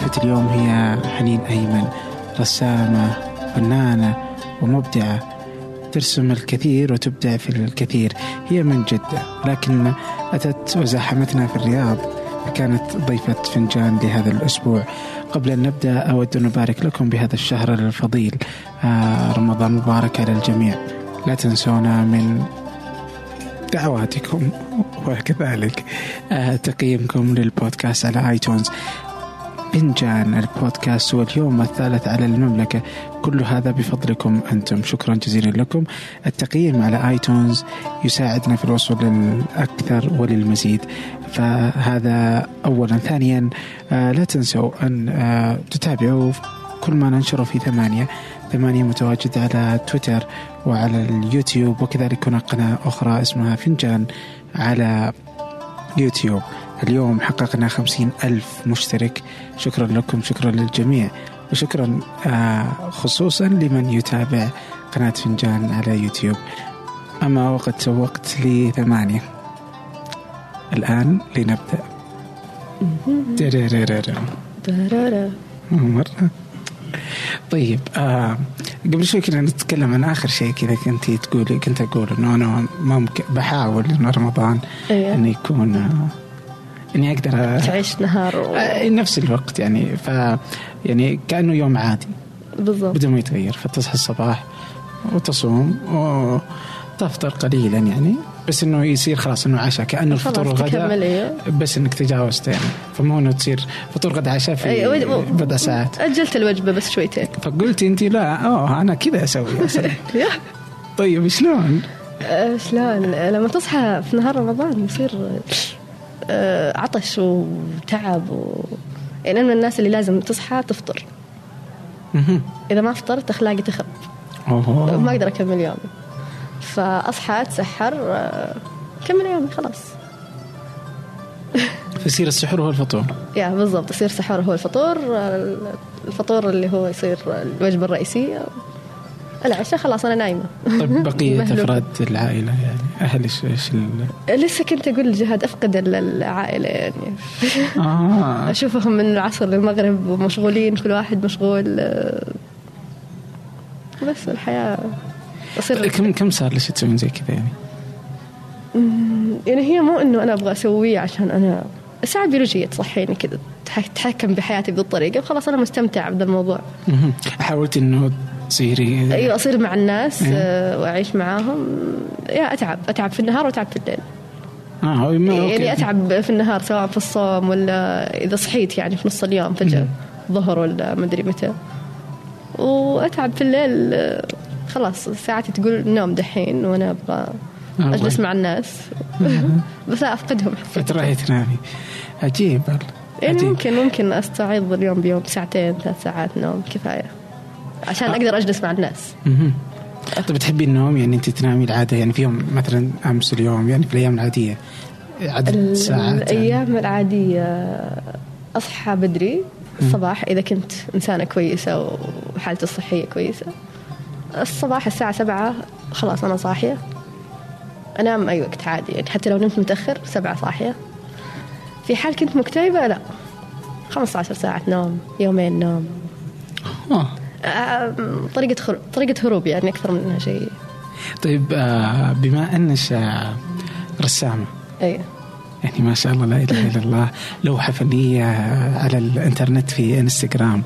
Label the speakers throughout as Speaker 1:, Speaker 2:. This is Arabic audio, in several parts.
Speaker 1: ضيفة اليوم هي حنين أيمن رسامة فنانة ومبدعة. ترسم الكثير وتبدع في الكثير. هي من جدة لكن أتت وزاحمتنا في الرياض كانت ضيفة فنجان لهذا الأسبوع. قبل أن نبدأ أود أن أبارك لكم بهذا الشهر الفضيل. آه رمضان مبارك على الجميع. لا تنسونا من دعواتكم وكذلك آه تقييمكم للبودكاست على آيتونز. فنجان البودكاست واليوم الثالث على المملكة. كل هذا بفضلكم أنتم. شكرا جزيلا لكم. التقييم على آيتونز يساعدنا في الوصول للأكثر وللمزيد. فهذا أولا. ثانيا آه لا تنسوا أن آه تتابعوا كل ما ننشره في ثمانية. ثمانية متواجد على تويتر وعلى اليوتيوب. وكذلك هناك قناة أخرى اسمها فنجان على يوتيوب. اليوم حققنا خمسين ألف مشترك. شكرا لكم شكرا للجميع. وشكرا آه، خصوصا لمن يتابع قناة فنجان على يوتيوب. أما وقد سوقت لثمانية. الآن لنبدأ. مرة. طيب آه قبل شوي كنا نتكلم عن آخر شيء كذا كنت تقولي كنت أقول إنه أنا ممكن بحاول إنه رمضان
Speaker 2: أيوة.
Speaker 1: انه يكون آه إني أقدر
Speaker 2: تعيش نهار و...
Speaker 1: آه نفس الوقت يعني ف يعني كأنه يوم عادي.
Speaker 2: بالضبط.
Speaker 1: بدون ما يتغير فتصحى الصباح وتصوم وتفطر قليلا يعني بس إنه يصير خلاص إنه عشاء كأنه الفطور والغداء
Speaker 2: أيوه.
Speaker 1: بس إنك تجاوزت يعني. فمو إنه تصير فطور غدا عشاء في
Speaker 2: أيوة.
Speaker 1: بضع ساعات.
Speaker 2: أجلت الوجبة بس شويتين.
Speaker 1: فقلت انت لا أوه أنا كذا أسوي يا سلام. طيب شلون؟
Speaker 2: آه، شلون؟ لما تصحى في نهار رمضان يصير آه، عطش وتعب و... يعني أنا من الناس اللي لازم تصحى تفطر. إذا ما فطرت اخلاقي تخرب
Speaker 1: أوه.
Speaker 2: ما أقدر أكمل يومي. فأصحى أتسحر آه، أكمل يومي خلاص.
Speaker 1: فيصير السحور هو الفطور.
Speaker 2: يا بالضبط يصير سحور هو الفطور آه، الفطور اللي هو يصير الوجبة الرئيسية. العشاء خلاص أنا نايمة
Speaker 1: طيب
Speaker 2: بقية.
Speaker 1: أفراد العائلة يعني أهل إيش
Speaker 2: لسه كنت أقول لجهاد أفقد ال- العائلة يعني
Speaker 1: آه
Speaker 2: أشوفهم من العصر للمغرب ومشغولين كل واحد مشغول آه، بس الحياة تصير
Speaker 1: كم كم صار لك تسوين زي كذا يعني؟
Speaker 2: يعني هي مو إنه أنا أبغى أسويه عشان أنا الساعة البيولوجية تصحيني كذا تح- تتحكم بحياتي بهذه الطريقة خلاص أنا مستمتع بهذا الموضوع.
Speaker 1: حاولت إنه تصيري
Speaker 2: أيوة أصير مع الناس
Speaker 1: إيه.
Speaker 2: آه، وأعيش معاهم. يا أتعب أتعب في النهار وأتعب في الليل.
Speaker 1: آه ما
Speaker 2: يعني
Speaker 1: أوكي.
Speaker 2: أتعب في النهار سواء في الصوم ولا إذا صحيت يعني في نص اليوم فجأة ظهر ولا مدري متى. وأتعب في الليل آه، خلاص ساعتي تقول نوم دحين وأنا أبغى
Speaker 1: آه، طيب.
Speaker 2: مع الناس. بس أفقدهم
Speaker 1: فتروحي تنامي. عجيب.
Speaker 2: يعني
Speaker 1: عجيب.
Speaker 2: ممكن ممكن أستعيض اليوم بيوم ساعتين ثلاث ساعات نوم كفاية. عشان. أقدر أجلس مع الناس.
Speaker 1: طيب تحبي النوم؟ يعني انت تنامي العادة؟ يعني في يوم مثلا أمس اليوم يعني في الأيام العادية. عدد ساعات يعني.
Speaker 2: الأيام العادية أصحى بدري الصباح إذا كنت إنسانة كويسة وحالتي الصحية كويسة. الصباح الساعة سبعة خلاص أنا صاحية. أنام أي وقت عادي يعني حتى لو نمت متأخر سبعة صاحية. في حال كنت مكتئبة لا. 15 ساعة نوم يومين نوم.
Speaker 1: آه.
Speaker 2: آه، طريقة خر... طريقة هروب يعني أكثر من إنها شيء.
Speaker 1: طيب آه بما أنك آه، رسامه
Speaker 2: أي.
Speaker 1: يعني ما شاء الله لا إله إلا الله لوحة فنية على الإنترنت في إنستغرام.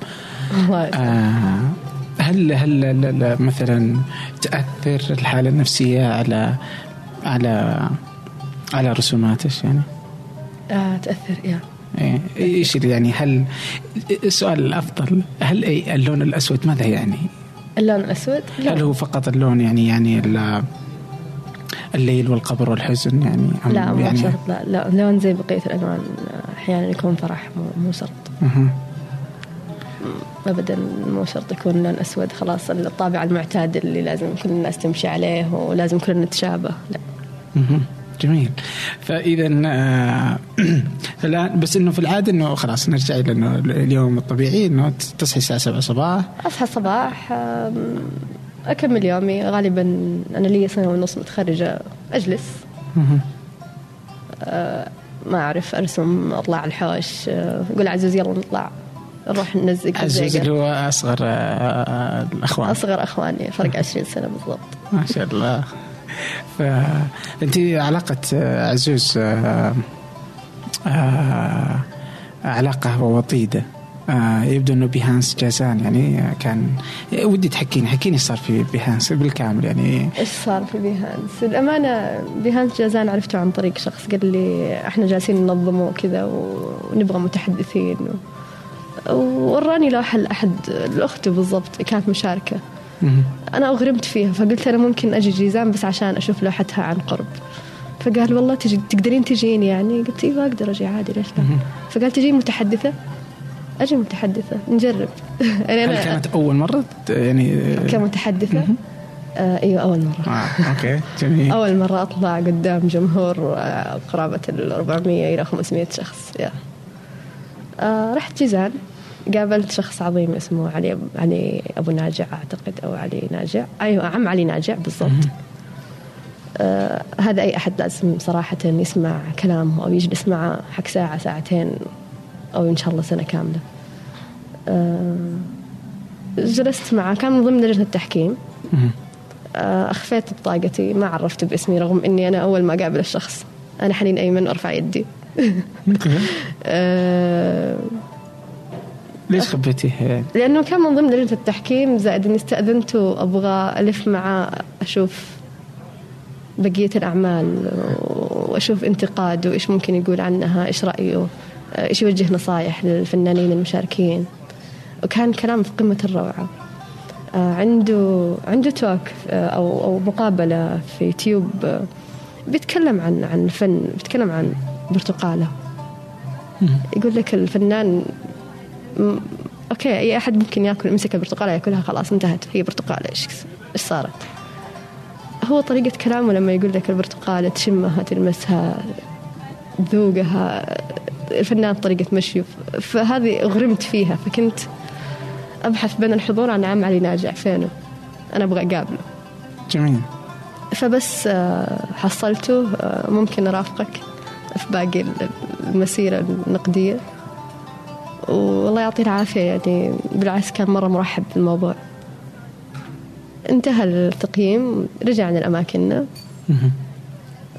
Speaker 2: الله.
Speaker 1: آه هل هل مثلا تأثر الحالة النفسية على على على رسوماتك يعني؟
Speaker 2: آه تأثر يا.
Speaker 1: إيه، إيش يعني؟ هل السؤال الأفضل هل أي- اللون الأسود ماذا يعني؟
Speaker 2: اللون الأسود؟
Speaker 1: هل
Speaker 2: لا,
Speaker 1: هو فقط اللون يعني يعني ال- الليل والقبر والحزن يعني
Speaker 2: لا مو
Speaker 1: يعني؟
Speaker 2: شرط لا, لا لون زي بقية الألوان. أحيانا يكون فرح مو, مو شرط.
Speaker 1: مهم.
Speaker 2: أبدا مو شرط يكون لون أسود خلاص الطابع المعتاد اللي لازم كل الناس تمشي عليه ولازم كلنا نتشابه لا.
Speaker 1: جميل. فاذا آه، الآن بس إنه في العادة إنه خلاص نرجع إلى إنه اليوم الطبيعي إنه تصحي الساعة 7 صباح.
Speaker 2: أصحى الصباح آم، أكمل يومي. غالبا أنا لي سنة ونص متخرجة أجلس.
Speaker 1: مهم.
Speaker 2: ما أعرف أرسم أطلع على الحوش آه، أقول عزوز يلا نطلع. نروح ننزق
Speaker 1: عزوز. اللي هو أصغر آه، الأخوان.
Speaker 2: أصغر أخواني فرق 20 سنة بالضبط.
Speaker 1: ما شاء الله. فانت علاقة آه، عزوز آه، آه، علاقة وطيدة. آه يبدو إنه بيهانس جازان يعني كان ودي تحكيني حكيني إيش صار في بيهانس بالكامل يعني.
Speaker 2: إيش صار في بيهانس؟ الأمانة بيهانس جازان عرفته عن طريق شخص قال لي إحنا جالسين ننظمه وكذا ونبغى متحدثين. و... ووراني لوحه لاحد لاخته بالضبط كانت مشاركة.
Speaker 1: مهم.
Speaker 2: أنا أغرمت فيها فقلت أنا ممكن أجي جيزان بس عشان أشوف لوحتها عن قرب. فقال والله تجي تقدرين تجين يعني؟ قلت أيوه أقدر أجي عادي ليش لا. فقال تجين متحدثة؟ أجي متحدثة نجرب. يعني
Speaker 1: هل
Speaker 2: أنا
Speaker 1: كانت أول مرة؟ يعني
Speaker 2: كمتحدثة؟ آه إيوه أول مرة.
Speaker 1: آه أوكي جميل.
Speaker 2: أول مرة أطلع قدام جمهور آه، قرابة ال 400 إلى 500 شخص يا. آه رحت جيزان. قابلت شخص عظيم اسمه علي علي أبو ناجع أعتقد أو علي ناجع. أيوة عم علي ناجع بالضبط. آه هذا أي أحد لازم صراحة يسمع كلامه أو يجلس معه حق ساعة ساعتين أو إن شاء الله سنة كاملة. آه جلست معه كان من ضمن لجنة التحكيم. آه، أخفيت بطاقتي ما عرفت باسمي رغم إني أنا أول ما أقابل الشخص. أنا حنين أيمن وأرفع يدي.
Speaker 1: ليش خبيتيها يعني؟
Speaker 2: لأنه كان من ضمن لجنة التحكيم زائد إني استأذنت وأبغى ألف معاه أشوف بقية الأعمال وأشوف انتقاده وإيش ممكن يقول عنها إيش رأيه إيش يوجه نصايح للفنانين المشاركين. وكان كلام في قمة الروعة. آه، عنده عنده talk آه، أو أو مقابلة في تيوب آه، بيتكلم عن عن الفن بيتكلم عن برتقالة. يقول لك الفنان okay أي أحد ممكن يأكل يمسك البرتقاله يأكلها خلاص انتهت. هي برتقاله إيش إيش صارت؟ هو طريقة كلامه لما يقول لك البرتقالة تشمها تلمسها ذوقها الفنان طريقة مشيه فهذه أغرمت فيها فكنت أبحث بين الحضور عن عم علي ناجع. فينه؟ أنا أبغى أقابله.
Speaker 1: جميل.
Speaker 2: فبس آه، حصلته. آه، ممكن أرافقك في باقي المسيرة النقدية. والله يعطيه العافية يعني بالعكس كان مرة مرحب بالموضوع. انتهى التقييم رجعنا لأماكننا.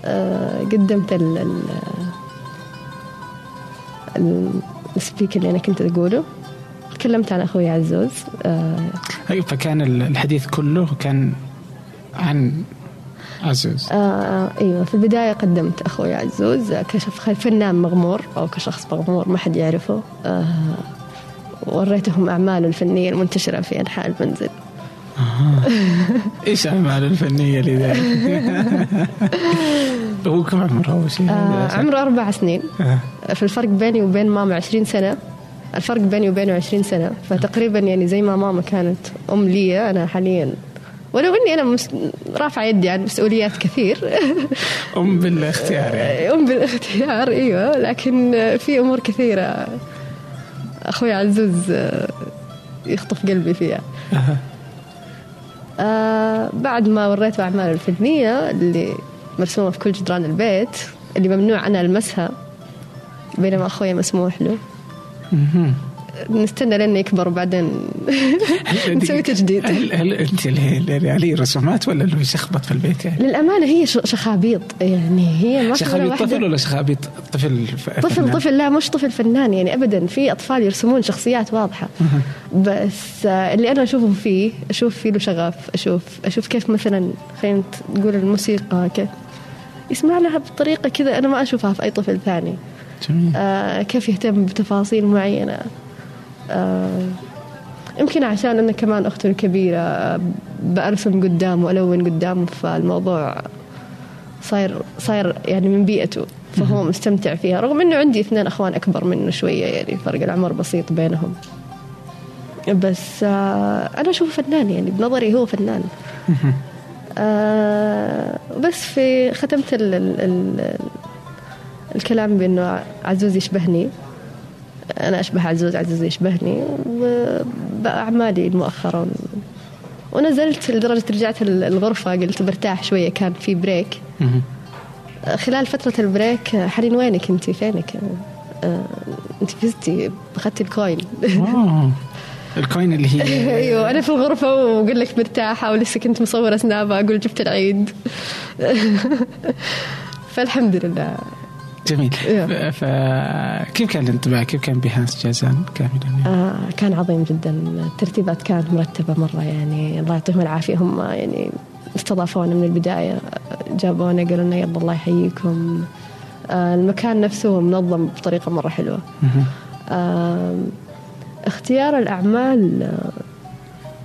Speaker 2: آه، قدمت ال ال ال- السبيك اللي أنا كنت أقوله. تكلمت عن أخوي عزوز. آه،
Speaker 1: أي فكان ال- الحديث كله كان عن عزوز.
Speaker 2: آه أيوه في البداية قدمت أخوي عزوز كشف فنان مغمور أو كشخص مغمور ما حد يعرفه. آه وريتهم أعماله الفنية المنتشرة في أنحاء المنزل.
Speaker 1: إيش أعماله الفنية لذلك؟ هو كم عمره؟ اول شيء؟
Speaker 2: آه عمره أربع سنين.
Speaker 1: آه.
Speaker 2: في الفرق بيني وبين ماما 20 سنة. الفرق بيني وبينه 20 سنة. فتقريبا يعني زي ما ماما كانت أم لي أنا حاليا ولو إني أنا مس... رافعة يدي عن مسؤوليات كثير.
Speaker 1: أم بالاختيار يعني.
Speaker 2: أم بالاختيار إيوه. لكن في أمور كثيرة أخوي عزوز آه، يخطف قلبي فيها.
Speaker 1: أها.
Speaker 2: آه بعد ما وريته أعماله الفنية اللي مرسومة في كل جدران البيت اللي ممنوع أنا ألمسها بينما أخوي مسموح له. نستنى لين يكبر وبعدين نسوي تجديد.
Speaker 1: هل, هل أنت اللي عليه رسومات ولا اللي يشخبط في البيت يعني؟
Speaker 2: للأمانة هي شخابيط يعني هي ما
Speaker 1: شخابيط. طفل ولا شخابيط طفل
Speaker 2: طفل؟ طفل لا مش طفل فنان يعني ابدا. في أطفال يرسمون شخصيات واضحة. بس آه، اللي أنا اشوفه فيه أشوف فيه له شغف أشوف أشوف كيف مثلا خلينا نقول الموسيقى كيف يسمع لها بطريقة كذا أنا ما أشوفها في أي طفل ثاني.
Speaker 1: جميل.
Speaker 2: آه كيف يهتم بتفاصيل معينة. يمكن عشان أنا كمان اخته الكبيرة آه، برسم قدامه الون قدامه فالموضوع صاير صاير يعني من بيئته فهو مستمتع فيها رغم إنه عندي اثنين أخوان أكبر منه شوية يعني فرق العمر بسيط بينهم. بس آه أنا أشوفه فنان يعني بنظري هو فنان. آه بس في ختمت ال ال ال الكلام بأنه عزوز يشبهني. أنا أشبه عزوز عزوز يشبهني وبأعمالي مؤخرا ونزلت لدرجة رجعت الغرفة قلت برتاح شوية كان في
Speaker 1: break.
Speaker 2: خلال فترة ال break حنين وينك انت فينك؟ آه، انت فزتي أخذتي ال
Speaker 1: queen. ال queen اللي هي
Speaker 2: أيوه أنا في الغرفة وأقول لك مرتاحة ولسه كنت مصورة سنابة أقول جبت العيد. فالحمد لله.
Speaker 1: جميل.
Speaker 2: إيه.
Speaker 1: فكيف كان الانطباع؟ كيف كان بهانس جازان كاملا؟ يعني؟
Speaker 2: آه كان عظيم جدا. الترتيبات كانت مرتبة مرة يعني. الله يعطيهم العافية. هم يعني استضافونا من البداية. جابونا قالوا لنا يلا الله يحييكم. آه المكان نفسه منظم بطريقة مرة
Speaker 1: حلوة.
Speaker 2: آه اختيار الأعمال آه،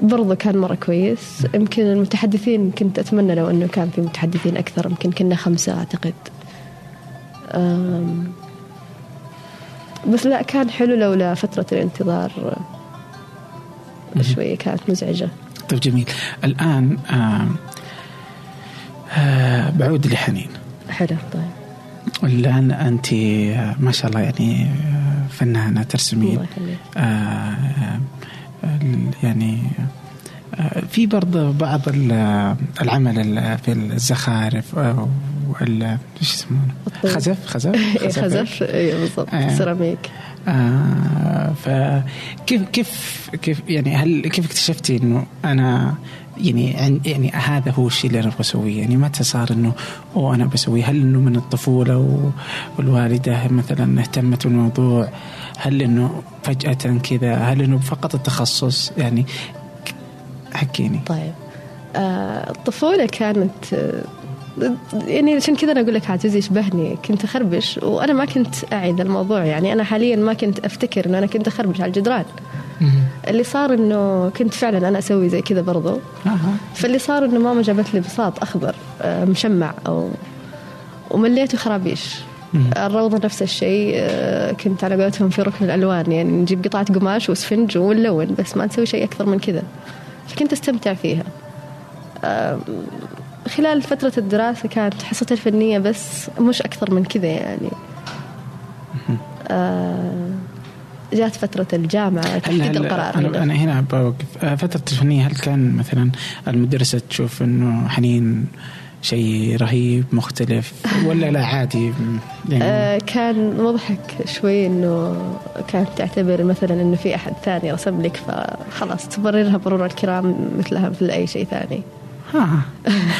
Speaker 2: برضو كان مرة كويس. يمكن المتحدثين كنت أتمنى لو أنه كان في متحدثين أكثر. يمكن كنا خمسة أعتقد. بس لا كان حلو لولا فترة الانتظار. شوية كانت مزعجة.
Speaker 1: طيب جميل. الآن آه آه بعود لحنين.
Speaker 2: حلو طيب.
Speaker 1: الان أنت آه، ما شاء الله يعني فنانة ترسمين. آه، آه، ال- يعني في برضه بعض ال- العمل ال- في الزخارف وال إيش يسمونه؟ خزف خزف؟
Speaker 2: إيه، خزف اي بالضبط.
Speaker 1: آه.
Speaker 2: سيراميك.
Speaker 1: آه فكيف كيف كيف يعني هل كيف اكتشفتي إنه أنا يعني عن- يعني هذا هو الشيء اللي أنا أبغى أسويه؟ يعني متى صار إنه أوه أنا بسويه؟ هل إنه من الطفولة والوالدة مثلا اهتمت بالموضوع؟ هل إنه فجأة كذا؟ هل إنه فقط التخصص؟ يعني حكيني.
Speaker 2: طيب. آه الطفولة كانت يعني عشان كذا أنا أقول لك عزيزي يشبهني. كنت أخربش وأنا ما كنت اعي الموضوع. يعني أنا حاليا ما كنت أفتكر إنه أنا كنت أخربش على الجدران. اللي صار إنه كنت فعلا أنا أسوي زي كذا برضو. فاللي صار إنه ماما جابت لي بساط أخضر آه، مشمع أو ومليته خرابيش.
Speaker 1: مم.
Speaker 2: الروضة نفس الشيء آه، كنت على قولتهم في ركن الألوان. يعني نجيب قطعة قماش وسفنج ونلون بس ما نسوي شيء أكثر من كذا. فكنت أستمتع فيها. آم، خلال فترة الدراسة كانت حصتي الفنية بس مش أكثر من كذا يعني. آه، جات فترة الجامعة تحديد القرار.
Speaker 1: أنا,
Speaker 2: هنا.
Speaker 1: أنا هنا بوقف آه، فترة الفنية هل كان مثلا المدرسة تشوف إنه حنين شيء رهيب مختلف ولا لا عادي؟ يعني
Speaker 2: آه، كان مضحك شوي إنه كانت تعتبر مثلا إنه في أحد ثاني رسم لك فخلاص تبررها مرور الكرام مثلها مثل أي شيء ثاني.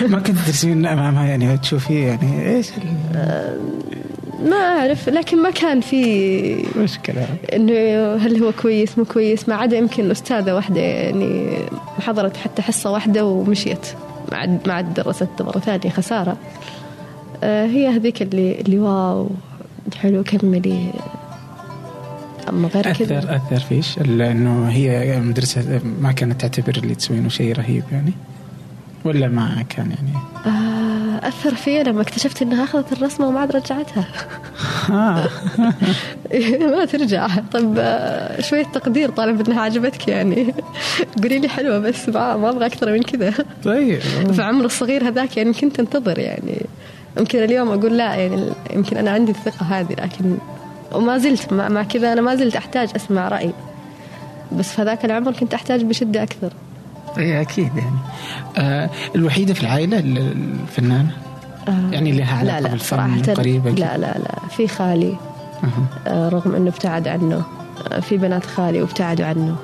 Speaker 1: ما كنت ترسمين امامها يعني تشوفي يعني إيش
Speaker 2: ما أعرف لكن ما كان في
Speaker 1: المشكلة
Speaker 2: إنه هل هو كويس مو كويس ما عدا يمكن استاذه واحدة يعني حضرت حتى حصة واحدة ومشيت ما عاد ما عاد درست مرة ثانية خسارة. آه، هي هذيك اللي اللي واو حلو كملي. أما غير كذا.
Speaker 1: اثر أثر فيش؟ انه هي مدرسة ما كانت تعتبر اللي تسوينه شيء رهيب يعني. ولا ما كان يعني؟
Speaker 2: آه، أثر فيا لما اكتشفت إنها أخذت الرسمة وما عاد رجعتها.
Speaker 1: ها
Speaker 2: ما ترجع. طب آه، شوية تقدير طالب إنها عجبتك يعني. قولي لي حلوة بس ما, ما أبغى أكثر من كذا.
Speaker 1: طيب.
Speaker 2: في عمر الصغير هذاك يعني كنت أنتظر يعني. يمكن اليوم أقول لا يعني يمكن أنا عندي الثقة هذه لكن وما زلت مع, مع كذا أنا ما زلت أحتاج أسمع رأي. بس في هذاك العمر كنت أحتاج بشدة أكثر.
Speaker 1: اي أكيد يعني. آه الوحيدة في العائلة ال- الفنانة؟
Speaker 2: آه،
Speaker 1: يعني لها علاقة
Speaker 2: لا لا
Speaker 1: بالفن قريبة
Speaker 2: لا لا لا. في خالي.
Speaker 1: أها.
Speaker 2: آه، رغم إنه ابتعد عنه. آه، في بنات خالي وابتعدوا عنه.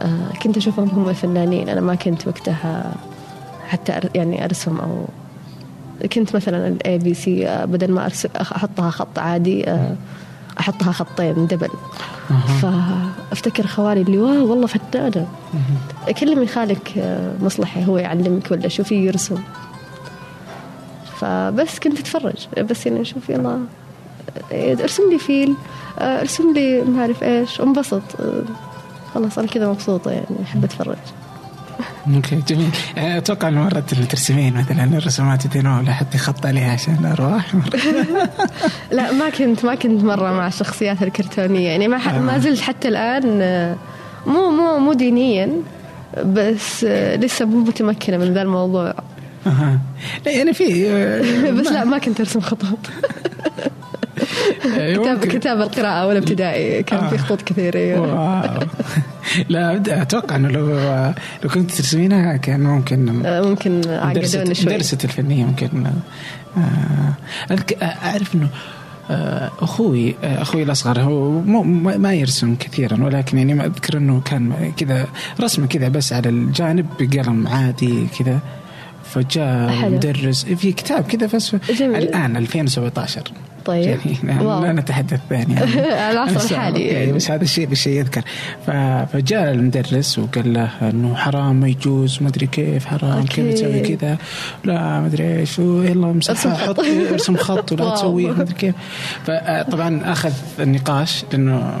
Speaker 2: آه، كنت أشوفهم هم الفنانين. أنا ما كنت وقتها حتى يعني أرسم أو كنت مثلا ال ABC بدل ما أرسم أحطها خط عادي آه، أحطها خطين
Speaker 1: double.
Speaker 2: فأفتكر خوالي اللي wow والله فنانه كلمي خالك آه، مصلحة هو يعلمك ولا شوفي يرسم. فبس كنت أتفرج. بس يعني أشوف يلا آه، ارسم لي فيل آه، ارسم لي ما أعرف إيش انبسط. خلاص أنا كذا مبسوطة يعني أحب أتفرج.
Speaker 1: okay جميل. يعني أتوقع إنه مرات اللي ترسمين مثلا الرسومات يدينوها ولا حتى خط عليها عشان ارواح
Speaker 2: لا ما كنت ما كنت مرة مع الشخصيات الكرتونية. يعني ما ح- ما زلت حتى الآن آه، مو مو مو دينيا بس آه، لسه مو متمكنة من ذا الموضوع.
Speaker 1: أها. لا يعني في آه،
Speaker 2: بس لا ما كنت أرسم خطوط.
Speaker 1: آه،
Speaker 2: كتاب
Speaker 1: ممكن.
Speaker 2: كتاب القراءة ولا ابتدائي كان في
Speaker 1: آه.
Speaker 2: خطوط كثيرة
Speaker 1: واو. لا أتوقع إنه لو لو كنت ترسمينها كان ممكن
Speaker 2: آه، ممكن
Speaker 1: درست
Speaker 2: عقدوني شوي
Speaker 1: درست الفنية ممكن آه، أذك- أعرف إنه آه، أخوي آه، أخوي الأصغر هو مو ما يرسم كثيرا ولكن يعني ما أذكر إنه كان كذا رسمه كذا بس على الجانب بقلم عادي كذا فجاء مدرس في كتاب كذا بس الآن 2017
Speaker 2: طيب.
Speaker 1: يعني لا نتحدث يعني
Speaker 2: العصر الحالي.
Speaker 1: يعني بس هذا الشيء بالشيء يذكر. فجاء المدرس وقال له إنه حرام ما يجوز ما أدري كيف حرام كيف تسوي كذا. لا ما أدري إيش. يلا امسح حط ارسم خط ولا تسوي ما أدري كيف. فطبعا أخذ النقاش لأنه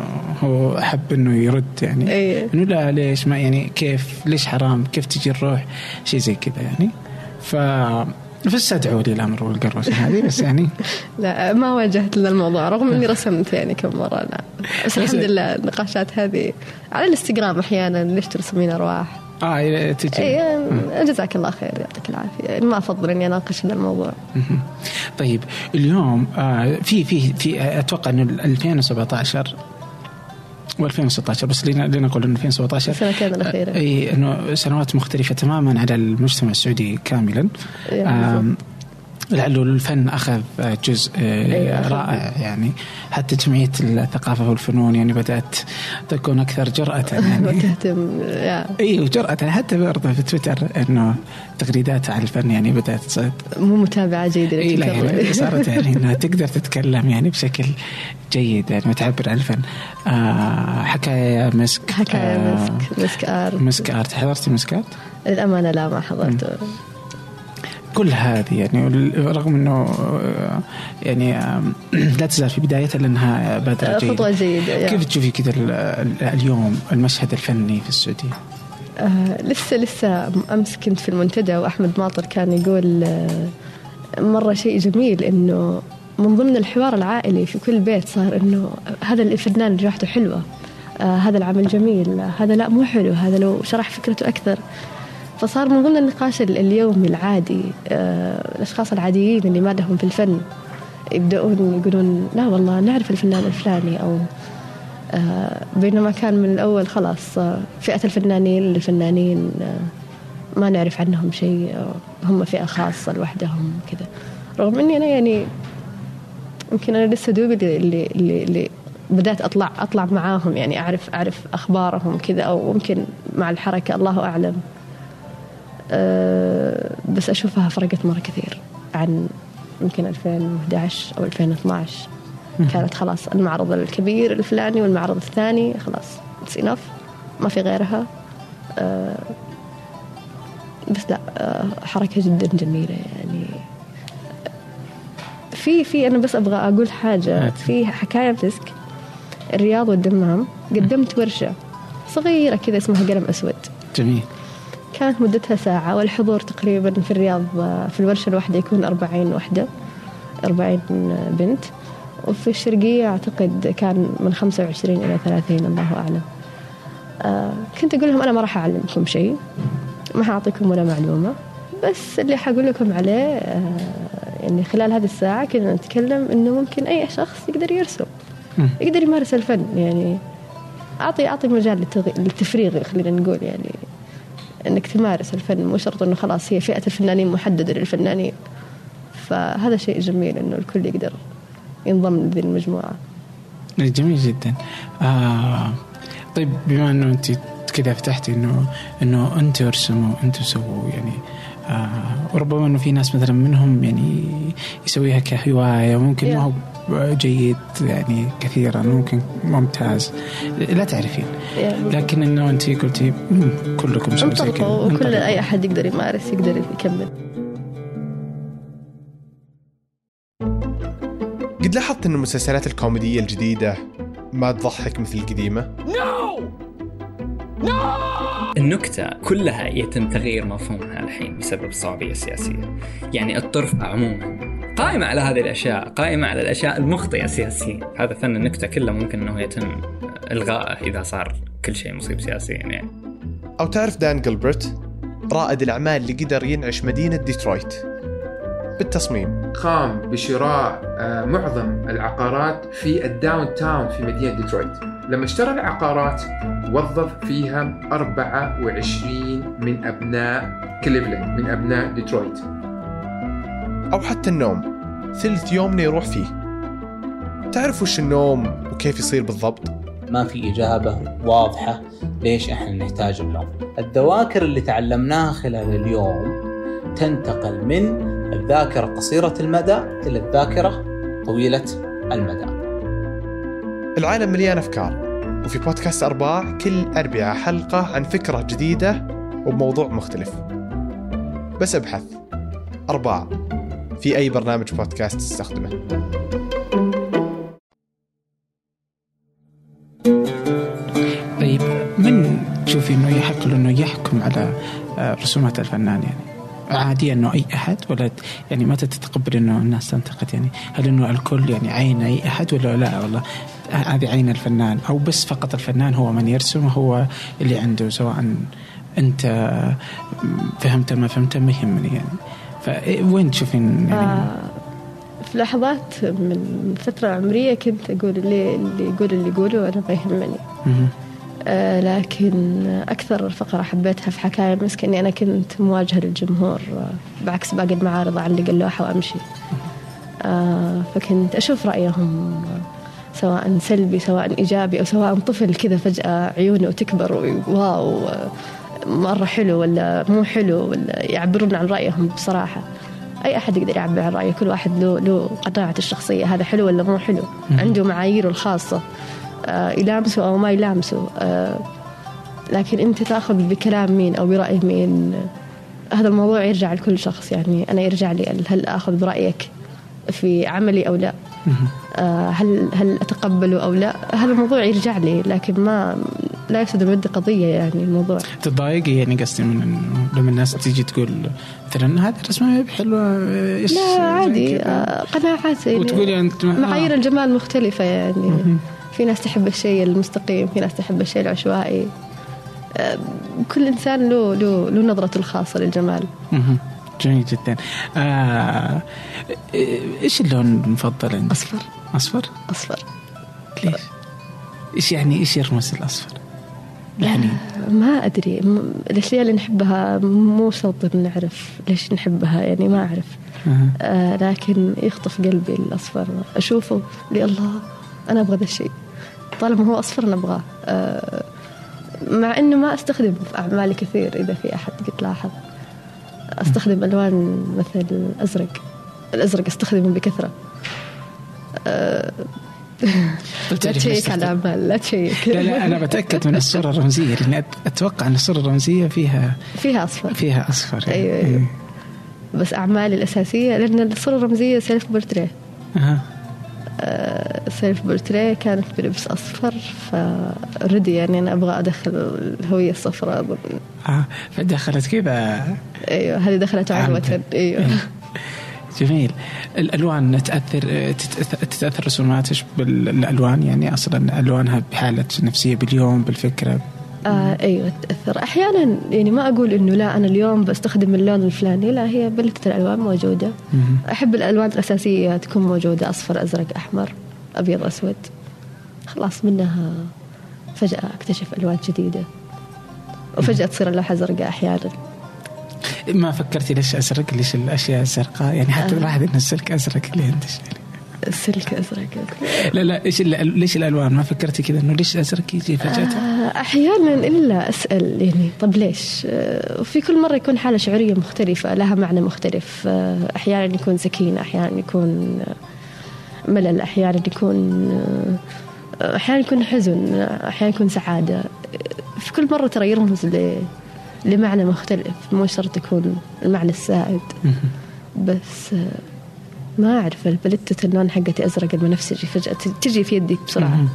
Speaker 1: هو أحب إنه يرد يعني.
Speaker 2: إيه.
Speaker 1: إنه لا ليش ما يعني كيف ليش حرام؟ كيف تجي الروح؟ شيء زي كذا يعني. ف فاستدعوا لي الامر والقروشه هذه بس يعني
Speaker 2: لا ما واجهت ذا الموضوع رغم إني رسمت يعني كم مرة لا. بس الحمد لله النقاشات هذه على الإنستغرام أحيانا ليش ترسمين أرواح.
Speaker 1: آه تجي.
Speaker 2: اي جزاك الله خير يعطيك العافية. يعني ما أفضل إني أناقش هذا الموضوع.
Speaker 1: طيب اليوم آه في في في أتوقع إنه 2017 و2016 بس لنقول إنه 2017
Speaker 2: السنتين الاخيره
Speaker 1: اي إنه سنوات مختلفة تماما على المجتمع السعودي كاملا. لعله الفن أخذ جزء أيه رائع يعني حتى جمعيه الثقافة والفنون يعني بدأت تكون أكثر جرأة يعني.
Speaker 2: تهتم
Speaker 1: اي وجرأة حتى برضه في تويتر إنه تغريدات على الفن يعني بدأت تصير
Speaker 2: مو متابعة جيدة
Speaker 1: اي لا يعني صارت يعني انها تقدر تتكلم يعني بشكل جيد يعني وتعبر عن الفن. آه حكاية مسك
Speaker 2: حكاية آه مسك مسك art
Speaker 1: مسك art حضرتي مسك art؟
Speaker 2: للأمانة لا ما حضرته.
Speaker 1: كل هذه يعني رغم إنه يعني لا تزال في بدايتها لأنها بادرة
Speaker 2: جيده خطوة جيدة.
Speaker 1: كيف تشوفي كذا اليوم المشهد الفني في السعودية؟
Speaker 2: آه لسه لسه أمس كنت في المنتدى وأحمد ماطر كان يقول آه مرة شيء جميل إنه من ضمن الحوار العائلي في كل بيت صار إنه هذا الفنان ريحته حلوة آه هذا العمل جميل هذا لا مو حلو هذا لو شرح فكرته أكثر. فصار من ضمن النقاش اليومي العادي آه الأشخاص العاديين اللي ما لهم في الفن يبدأون يقولون لا والله نعرف الفنان الفلاني. أو آه بينما كان من الأول خلاص آه فئة الفنانين الفنانين ما نعرف عنهم شيء هم فئة خاصة لوحدهم كذا. رغم إني أنا يعني يمكن أنا لسه دوبي اللي, اللي, اللي بدأت أطلع أطلع معاهم يعني أعرف أعرف أخبارهم كذا أو ممكن مع الحركة الله أعلم. بس أشوفها فرقت مرة كثير عن يمكن 2011 أو 2012 كانت خلاص المعرض الكبير الفلاني والمعرض الثاني خلاص اتس انف ما في غيرها. أه بس لا أه حركة جدا جميلة يعني. في في أنا بس أبغى أقول حاجة. في حكاية بتسك الرياض والدمام. قدمت ورشة صغيرة كذا اسمها قلم أسود.
Speaker 1: جميل.
Speaker 2: كانت مدتها ساعة والحضور تقريبا في الرياض في الورشة الواحدة يكون أربعين وحدة أربعين بنت. وفي الشرقية أعتقد كان من خمسة وعشرين إلى ثلاثين الله أعلم. آه كنت أقول لهم أنا ما راح أعلمكم شيء ما حأعطيكم ولا معلومة. بس اللي حقول لكم عليه آه يعني خلال هذه الساعة كنا نتكلم إنه ممكن أي شخص يقدر يرسم يقدر يمارس الفن. يعني أعطي أعطي مجال للتفريغ خلينا نقول يعني. إنك تمارس الفن مو شرط إنه خلاص هي فئة الفنانين محددة للفنانين. فهذا شيء جميل إنه الكل يقدر ينضم لذي المجموعة.
Speaker 1: جميل جدا. آه طيب بما إنه أنت كذا فتحتي إنه إنه أنتوا ارسموا أنتوا سووا يعني آه وربما إنه في ناس مثلا منهم يعني يسويها كهواية ممكن ما هو جيد يعني كثيرا ممكن ممتاز. لا تعرفين. لكن إنه أنت قلتي كلكم
Speaker 2: سووا زي كذا. وكل أي أحد يقدر يمارس يقدر يكمل.
Speaker 3: قد لاحظت إن المسلسلات الكوميدية الجديدة ما تضحك مثل القديمة؟
Speaker 4: no no النكتة كلها يتم تغيير مفهومها الحين بسبب الصوابية السياسية يعني الطرف عموما قائمة على هذه الأشياء قائمة على الأشياء المخطئة سياسيا. هذا فن النكتة كله ممكن أنه يتم إلغائه إذا صار كل شيء مصيب سياسيا يعني.
Speaker 3: أو تعرف دان جلبرت رائد الأعمال اللي قدر ينعش مدينة ديترويت. بالتصميم.
Speaker 5: قام بشراء معظم العقارات في ال downtown في مدينة ديترويت. لما اشترى العقارات وظف فيها 24 من أبناء كليفلاند من أبناء ديترويت.
Speaker 3: أو حتى النوم. ثلث يومنا يروح فيه. تعرف وش النوم وكيف يصير بالضبط؟
Speaker 6: ما في إجابة واضحة ليش إحنا نحتاج النوم. الذواكر اللي تعلمناها خلال اليوم تنتقل من الذاكرة قصيرة المدى إلى الذاكرة طويلة المدى.
Speaker 3: العالم مليان أفكار وفي بودكاست أرباع كل أربعة حلقة عن فكرة جديدة وبموضوع مختلف. بس أبحث. أرباع. في أي برنامج بودكاست تستخدمه.
Speaker 1: طيب من تشوفي إنه يحق له إنه يحكم على آه، رسومات الفنان يعني؟ عادي إنه أي أحد ولا يعني متى تتقبل إنه الناس تنتقد يعني؟ هل إنه الكل يعني عين أي أحد ولا لا؟ والله هذه عين الفنان أو بس فقط الفنان هو من يرسم هو اللي عنده سواء أنت فهمت ما فهمت ما يهمني يعني. فوين تشوفين يعني؟
Speaker 2: آه في لحظات من فترة عمرية كنت أقول اللي, اللي يقول اللي يقوله أنا ما يهمني. آه لكن أكثر فقرة حبيتها في حكاية مسك إني أنا كنت مواجهة للجمهور بعكس باقي المعارض أعلق اللوحة وأمشي. آه فكنت أشوف رأيهم سواء سلبي سواء إيجابي أو سواء طفل كذا فجأة عيونه تكبر واو. مرة حلو ولا مو حلو ولا يعبرون عن رأيهم بصراحة. أي أحد يقدر يعبر عن رأيه؟ كل واحد له له قناعته الشخصية هذا حلو ولا مو حلو؟ عنده معاييره الخاصة. آه يلامسه أو ما يلامسه. آه لكن أنت تأخذ بكلام مين أو برأي مين؟ هذا الموضوع يرجع لكل شخص. يعني أنا يرجع لي هل آخذ برأيك في عملي أو لا؟ آه هل هل أتقبله أو لا؟ هذا الموضوع يرجع لي لكن ما لا يفسد الود قضية يعني الموضوع
Speaker 1: تتضايقي يعني قصدي من لما الناس تيجي تقول مثلا هذه بحلوة إيش
Speaker 2: لا عادي. آه قناعات يعني
Speaker 1: وتقولي أنت ما-
Speaker 2: معايير
Speaker 1: آه.
Speaker 2: الجمال مختلفة يعني
Speaker 1: مهم.
Speaker 2: في ناس تحب الشيء المستقيم في ناس تحب الشيء العشوائي آه، كل إنسان له له له نظرته الخاصة للجمال
Speaker 1: مهم. جميل جدا آه إيش اللون المفضل عندك؟
Speaker 2: أصفر
Speaker 1: أصفر؟
Speaker 2: أصفر
Speaker 1: ليش؟ إيش يعني إيش يرمز الأصفر؟ يعني
Speaker 2: ما أدري. م- الأشياء اللي نحبها مو شرط نعرف ليش نحبها يعني ما أعرف.
Speaker 1: آه.
Speaker 2: آه لكن يخطف قلبي الأصفر. أشوفه لي الله أنا أبغى ذا الشيء. طالما هو أصفر أنا أبغاه. آه مع إنه ما أستخدمه في أعمالي كثير إذا في أحد قد لاحظ. أستخدم ألوان مثل الأزرق. الأزرق أستخدمه بكثرة. آه لا تشيك على الأعمال لا تشيك.
Speaker 1: لا لا أنا بتأكد من الصورة الرمزية لاني أت- أتوقع أن الصورة الرمزية فيها
Speaker 2: فيها أصفر.
Speaker 1: فيها أصفر يعني.
Speaker 2: أيوة، أيوة. بس أعمالي الأساسية لأن الصورة الرمزية self portrait
Speaker 1: أها.
Speaker 2: self portrait كانت بلبس أصفر فردي يعني أنا أبغى أدخل الهوية الصفراء
Speaker 1: آه فدخلت كذا
Speaker 2: أيوة هذه دخلت عنوة
Speaker 1: عمدا. جميل الألوان تاثر تتأثر, تتأثر رسوماتك بالألوان؟ يعني أصلا ألوانها بحالة نفسية باليوم بالفكرة.
Speaker 2: آه أيوة تأثر أحيانا يعني ما أقول إنه لا أنا اليوم بستخدم اللون الفلاني لا هي بلتة الألوان موجودة.
Speaker 1: مهم.
Speaker 2: أحب الألوان الأساسية تكون موجودة أصفر أزرق أحمر أبيض أسود. خلاص منها فجأة أكتشف ألوان جديدة. وفجأة تصير اللوحة زرقاء أحيانا.
Speaker 1: ما فكرتي ليش أزرق؟ ليش الأشياء الزرقاء؟ يعني حتى
Speaker 2: آه.
Speaker 1: ان السلك أزرق اللي عندك
Speaker 2: السلك أزرق.
Speaker 1: لا لا إيش ليش الألوان؟ ما فكرتي كذا إنه ليش أزرق يجي فجأة؟
Speaker 2: آه، أحيانا إلا أسأل يعني طب ليش؟ آه، وفي كل مرة يكون حالة شعورية مختلفة لها معنى مختلف. آه، أحيانا يكون سكينة أحيانا يكون آه، ملل أحيانا يكون آه، أحيانا يكون حزن أحيانا يكون سعادة. آه، في كل مرة ترى يرمز ل- لمعنى مختلف مو شرط يكون المعنى السائد. بس آه، ما أعرف البلتة اللون حقتي أزرق البنفسجي فجأة تجي في يدي بسرعة.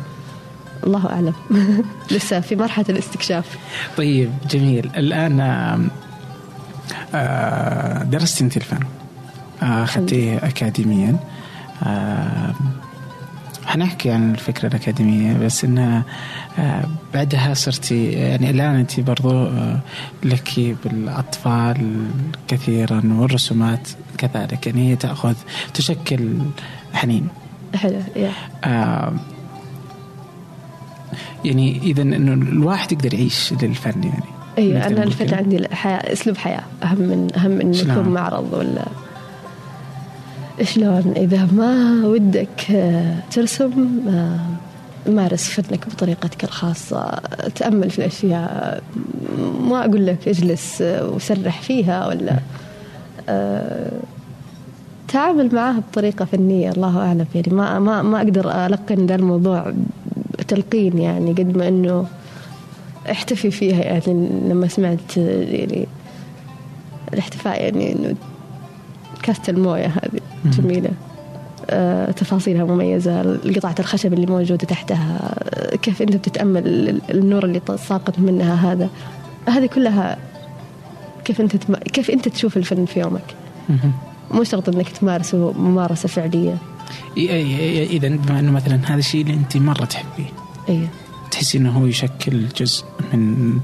Speaker 2: الله أعلم. لسه في مرحلة الاستكشاف.
Speaker 1: طيب جميل. الآن آم، آه، درست انت الفن آه، أخذتيه اكاديميا. آه، حنحكي عن الفكرة الأكاديمية بس إنها آه، بعدها صرتي يعني الآن أنت برضو آه، لك بالأطفال كثيرا والرسومات كذلك يعني هي تأخذ تشكل حنين
Speaker 2: حلو
Speaker 1: آه، يعني إذا إنه الواحد يقدر يعيش للفن يعني
Speaker 2: أيوه
Speaker 1: أنا
Speaker 2: الفن. عندي الحياة أسلوب حياة أهم من أهم من؟ يكون معرض ولا شلون إذا ما ودك آه، ترسم آه، مارس فنك بطريقتك الخاصة. تأمل في الأشياء. ما أقول لك اجلس آه، وسرح فيها ولا تعامل معها بطريقة فنية. الله أعلم. يعني ما ما ما أقدر ألقن ذا الموضوع تلقين يعني قد ما إنه أحتفي فيها. يعني لما سمعت يعني الاحتفاء يعني إنه كاسة الموية هذه. جميلة. آه، تفاصيلها مميزة قطعة الخشب اللي موجودة تحتها كيف أنت بتتأمل ال- النور اللي ساقط منها هذا. هذه كلها كيف أنت تم... كيف أنت تشوف الفن في يومك. مو شرط أنك تمارسه ممارسة فعلية.
Speaker 1: إذا بما إنه مثلا هذا الشيء اللي أنت مرة تحبيه.
Speaker 2: أيوه
Speaker 1: تحسي إنه هو يشكل جزء من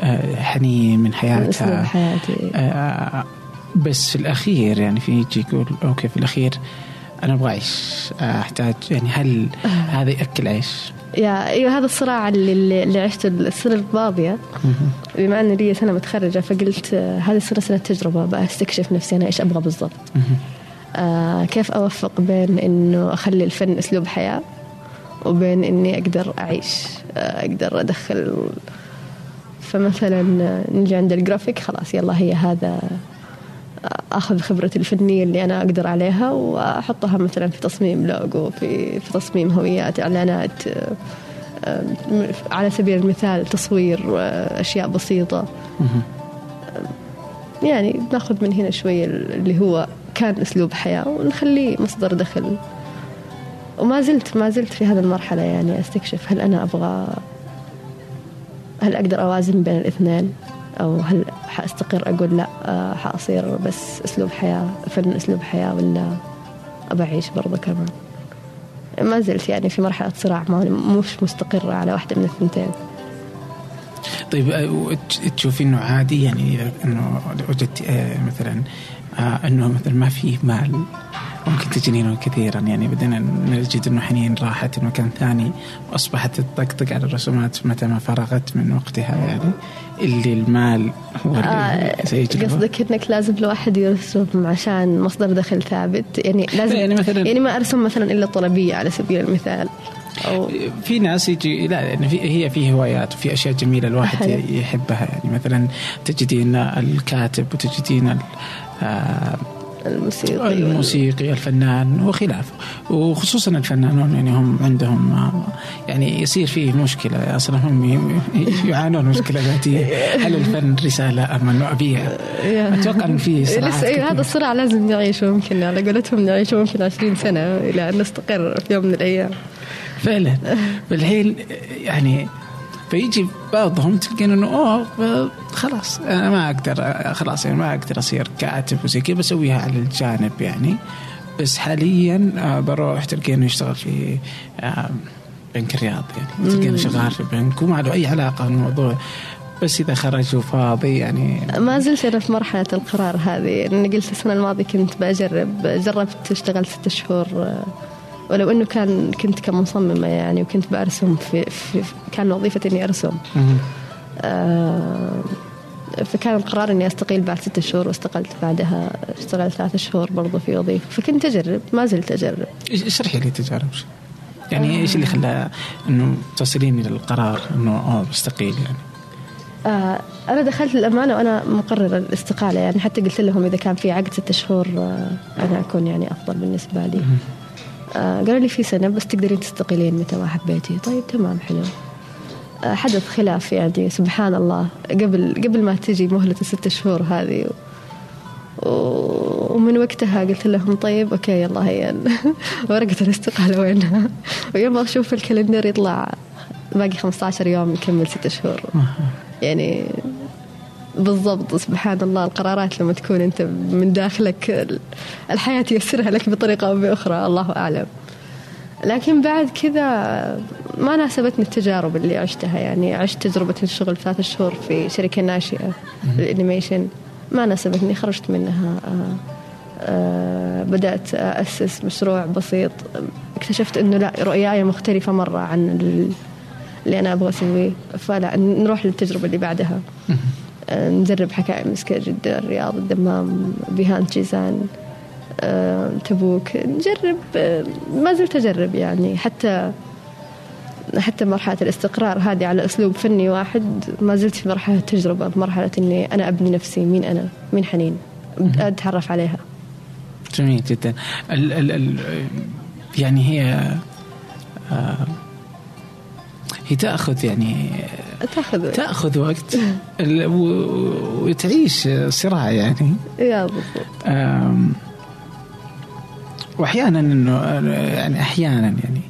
Speaker 1: آه، حنين من حياتها.
Speaker 2: حياتي.
Speaker 1: آه، بس في الأخير يعني في يجي يقول أوكي في الأخير أنا أبغى اعيش آه، أحتاج يعني هل هذا يأكل عيش؟
Speaker 2: يا أيوه هذا الصراع اللي, اللي عشته السنة الماضية. بما أن لي سنة متخرجة فقلت آه، هذه السنة سنة تجربة بستكشف نفسي أنا إيش أبغى بالضبط. آه كيف أوفق بين إنه أخلي الفن أسلوب حياة وبين إني أقدر أعيش آه أقدر أدخل فمثلا آه، نجي عند الجرافيك خلاص يلا هي هذا آه، أخذ خبرتي الفنية اللي أنا أقدر عليها وأحطها مثلا في تصميم لوجو في في تصميم هويات إعلانات آه، آه، على سبيل المثال تصوير آه، أشياء بسيطة. يعني ناخذ من هنا شوية اللي هو كان أسلوب حياة ونخليه مصدر دخل. وما زلت ما زلت في هذه المرحلة يعني أستكشف هل أنا أبغى هل أقدر أوازن بين الاثنين. أو هل حأستقر أقول لا آه، حأصير بس أسلوب حياة فن أسلوب حياة ولا أبى أعيش برضه كمان. ما زلت يعني في مرحلة صراع مش مستقرة على واحدة من الثنتين.
Speaker 1: طيب آه، تشوفي إنه عادي يعني إنه وجدت آه، مثلا إنه مثلا ما فيه مال ممكن تجنينه كثيرا. يعني بدنا نجد إنه حنين راحت مكان ثاني. وأصبحت تطقطق على الرسومات متى ما فرغت من وقتها يعني. اللي المال هو اللي
Speaker 2: آه،
Speaker 1: سيجلبه
Speaker 2: قصدك إنك لازم الواحد يرسم عشان مصدر دخل ثابت؟ يعني لازم
Speaker 1: يعني مثلاً-
Speaker 2: يعني ما أرسم مثلا إلا طلبية على سبيل المثال. أو
Speaker 1: في ناس يجي لا لأن في هي في هوايات وفي أشياء جميلة الواحد
Speaker 2: حلو.
Speaker 1: يحبها. يعني مثلا تجدين الكاتب وتجدين آه،
Speaker 2: الموسيقى
Speaker 1: الموسيقي الفنان وخلافه وخصوصا الفنانون يعني هم عندهم يعني يصير فيه مشكلة أصلا هم يعانون مشكلة ذاتية هل الفن رسالة أم أنه أبيع؟ أتوقع ان في صراعات
Speaker 2: لسه أيوة هذا. الصراع لازم نعيشه ممكن على قولتهم نعيشه ممكن 20 سنة إلى أن نستقر في يوم من الأيام
Speaker 1: فعلا بالحين يعني فيجي بعضهم تلقين إنه أوه خلاص أنا ما أقدر خلاص يعني ما أقدر أصير كاتب وزي كذا بسويها على الجانب يعني. بس حاليا آه، بروح تلقينه يشتغل في بنك الرياض يعني. تلقينه شغال في بنك وما له أي علاقة بالموضوع. بس إذا خرج وفاضي يعني.
Speaker 2: ما زلت أنا في مرحلة القرار هذه. اني قلت السنة الماضية كنت بجرب جربت اشتغلت ست شهور آه، ولو إنه كان كنت كمصممة يعني وكنت برسم في, في كان وظيفتي إني
Speaker 1: أرسم.
Speaker 2: آه، فكان القرار إني أستقيل بعد ستة شهور واستقلت بعدها اشتغلت ثلاثة شهور برضو في وظيفة. فكنت أجرب ما زلت
Speaker 1: أجرب. اشرحي لي تجارب يعني إيش اللي خلى إنه تصلين إلى القرار إنه اوه بستقيل يعني؟
Speaker 2: آه أنا دخلت الامانه وأنا مقررة الاستقالة. يعني حتى قلت لهم إذا كان في عقد ستة شهور آه أنا أكون يعني أفضل بالنسبة لي. قالوا لي في سنة بس تقدرين تستقيلين متى ما حبيتي. طيب تمام حلو. آه حدث خلاف يعني سبحان الله. قبل قبل ما تجي مهلة الست شهور هذه و- ومن وقتها قلت لهم طيب okay يلا هي ال- ورقة الاستقالة وينها ويوم أشوف ال calendar يطلع باقي 15 يوم نكمل ست شهور. يعني بالضبط سبحان الله القرارات لما تكون أنت من داخلك ال- الحياة تيسرها لك بطريقة أو بأخرى الله أعلم. لكن بعد كذا ما ناسبتني التجارب اللي عشتها يعني عشت تجربة الشغل ثلاثة شهور في شركة ناشئة للأنيميشن. ما ناسبتني خرجت منها آه، آه، بدأت أسس مشروع بسيط. اكتشفت أنه لا رؤياي مختلفة مرة عن ال- اللي أنا أبغى أسويه فلا نروح للتجربة اللي بعدها. نجرب حكاية مسكة جدة الرياض الدمام بيهان جيزان آه، تبوك. نجرب آه، ما زلت أجرب يعني. حتى حتى مرحلة الاستقرار هذه على أسلوب فني واحد ما زلت في مرحلة تجربة بمرحلة إني أنا أبني نفسي مين أنا؟ مين حنين؟ أتعرف عليها.
Speaker 1: جميل جدا. ال ال ال يعني هي آه هي تأخذ يعني
Speaker 2: تأخذ
Speaker 1: تأخذ وقت. ال- و- وتعيش صراع يعني.
Speaker 2: يا بالضبط.
Speaker 1: وأحيانا إنه يعني أحيانا يعني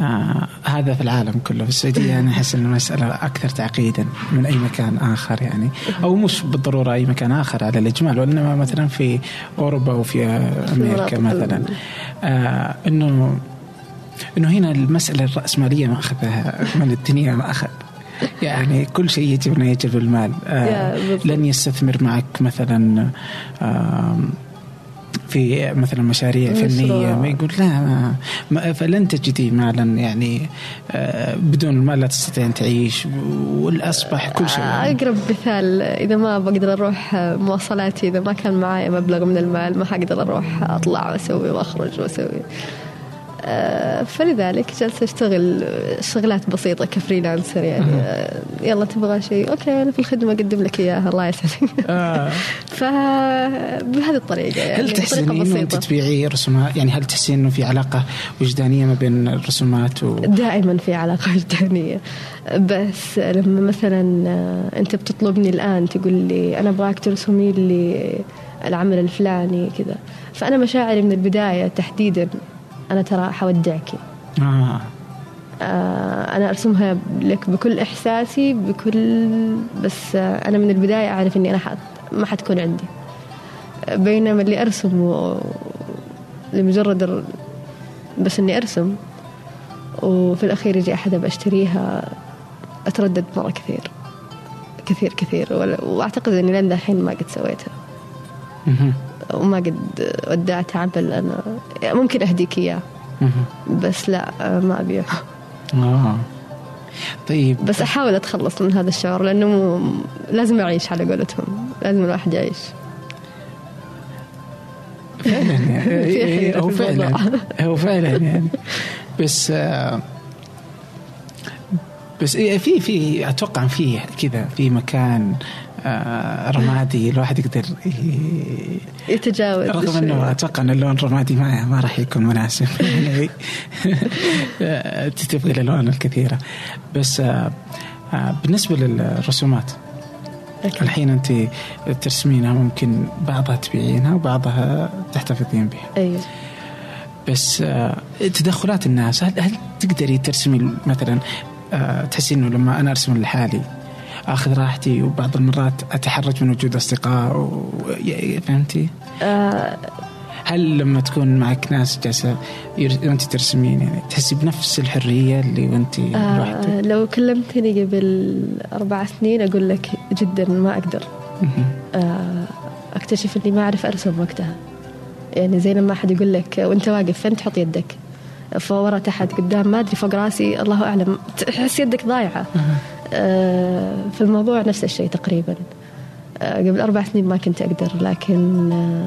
Speaker 1: آه هذا في العالم كله في السعودية أنا أحس ان المساله أكثر تعقيدا من أي مكان آخر يعني. أو مش بالضرورة أي مكان آخر على الإجمال وإنما مثلا في أوروبا وفي
Speaker 2: أمريكا
Speaker 1: مثلا. آه إنه إنه هنا المسألة الرأسمالية ما أخذها من الدنيا ما اخذ يعني كل شيء يجب انه يجب المال آه. لن يستثمر معك مثلا في مثلا مشاريع. فنية ما يقول لا ما فلن تجدي مالا يعني آه، بدون المال لا تستطيع أن تعيش والأصبح كل شيء يعني.
Speaker 2: أقرب مثال إذا ما بقدر أروح مواصلاتي إذا ما كان معايا مبلغ من المال ما حقدر أروح أطلع وأسوي وأخرج وأسوي آه، فلذلك جالسة أشتغل شغلات بسيطة ك freelancer يعني. آه، يلا تبغى شيء؟ okay أنا في الخدمة أقدم لك إياها الله يسعدك
Speaker 1: آه.
Speaker 2: فبهذه الطريقة يعني
Speaker 1: هل تحسين إنه
Speaker 2: بسيطة.
Speaker 1: تتبيعي رسومات؟ يعني هل تحسين إنه في علاقة وجدانية ما بين الرسومات و...
Speaker 2: دائما في علاقة وجدانية. بس لما مثلا آه، أنت بتطلبني الآن تقول لي أنا أبغاك ترسمي لي العمل الفلاني كذا. فأنا مشاعري من البداية تحديدا أنا ترى حودعك
Speaker 1: آه.
Speaker 2: آه، أنا أرسمها لك بكل إحساسي بكل بس آه، أنا من البداية أعرف إني أنا حت ما حتكون عندي بينما اللي أرسم و... لمجرد ال... بس إني أرسم وفي الأخير يجي أحد بشتريها أتردد مرة كثير كثير كثير وأعتقد إني لين دحين ما قد سويتها. وما قد ودعت عمل أنا ممكن أهديك إياه. بس لا آه، ما أبيعه
Speaker 1: آه. طيب.
Speaker 2: بس أحاول أتخلص من هذا الشعور لأنه مو لازم أعيش على قولتهم. لازم الواحد يعيش.
Speaker 1: فعلا يعني. إيه،
Speaker 2: حيرة
Speaker 1: هو. فعلا. هو فعلا يعني. بس آه، بس إيه، في في أتوقع في كذا في مكان آه، رمادي. الواحد يقدر
Speaker 2: يتجاوز
Speaker 1: رغم. إنه أتوقع إن اللون الرمادي ما ما راح يكون مناسب. يعني آه، تبغي الألوان الكثيرة. بس آه، آه، بالنسبة للرسومات
Speaker 2: أكيد.
Speaker 1: الحين أنت ترسمينها ممكن بعضها تبيعينها وبعضها تحتفظين بها.
Speaker 2: أيوه.
Speaker 1: بس آه، تدخلات الناس هل, هل تقدري ترسمي مثلا آه، تحسي إنه لما أنا أرسم لحالي آخذ راحتي وبعض المرات اتحرج من وجود أصدقاء و... فهمتي؟
Speaker 2: آه
Speaker 1: هل لما تكون معك ناس جالسة ير- وأنت ترسمين يعني تحسي بنفس الحرية اللي وأنت لوحدك؟
Speaker 2: آه لو كلمتني قبل أربع سنين أقول لك جدا ما
Speaker 1: أقدر.
Speaker 2: آه أكتشف إني ما أعرف أرسم وقتها يعني زي لما أحد يقول لك وأنت واقف فين تحط يدك فورا تحت قدام ما أدري فوق رأسي الله أعلم تحس يدك ضايعة في الموضوع نفس الشيء تقريبا. آه قبل أربع سنين ما كنت أقدر لكن آه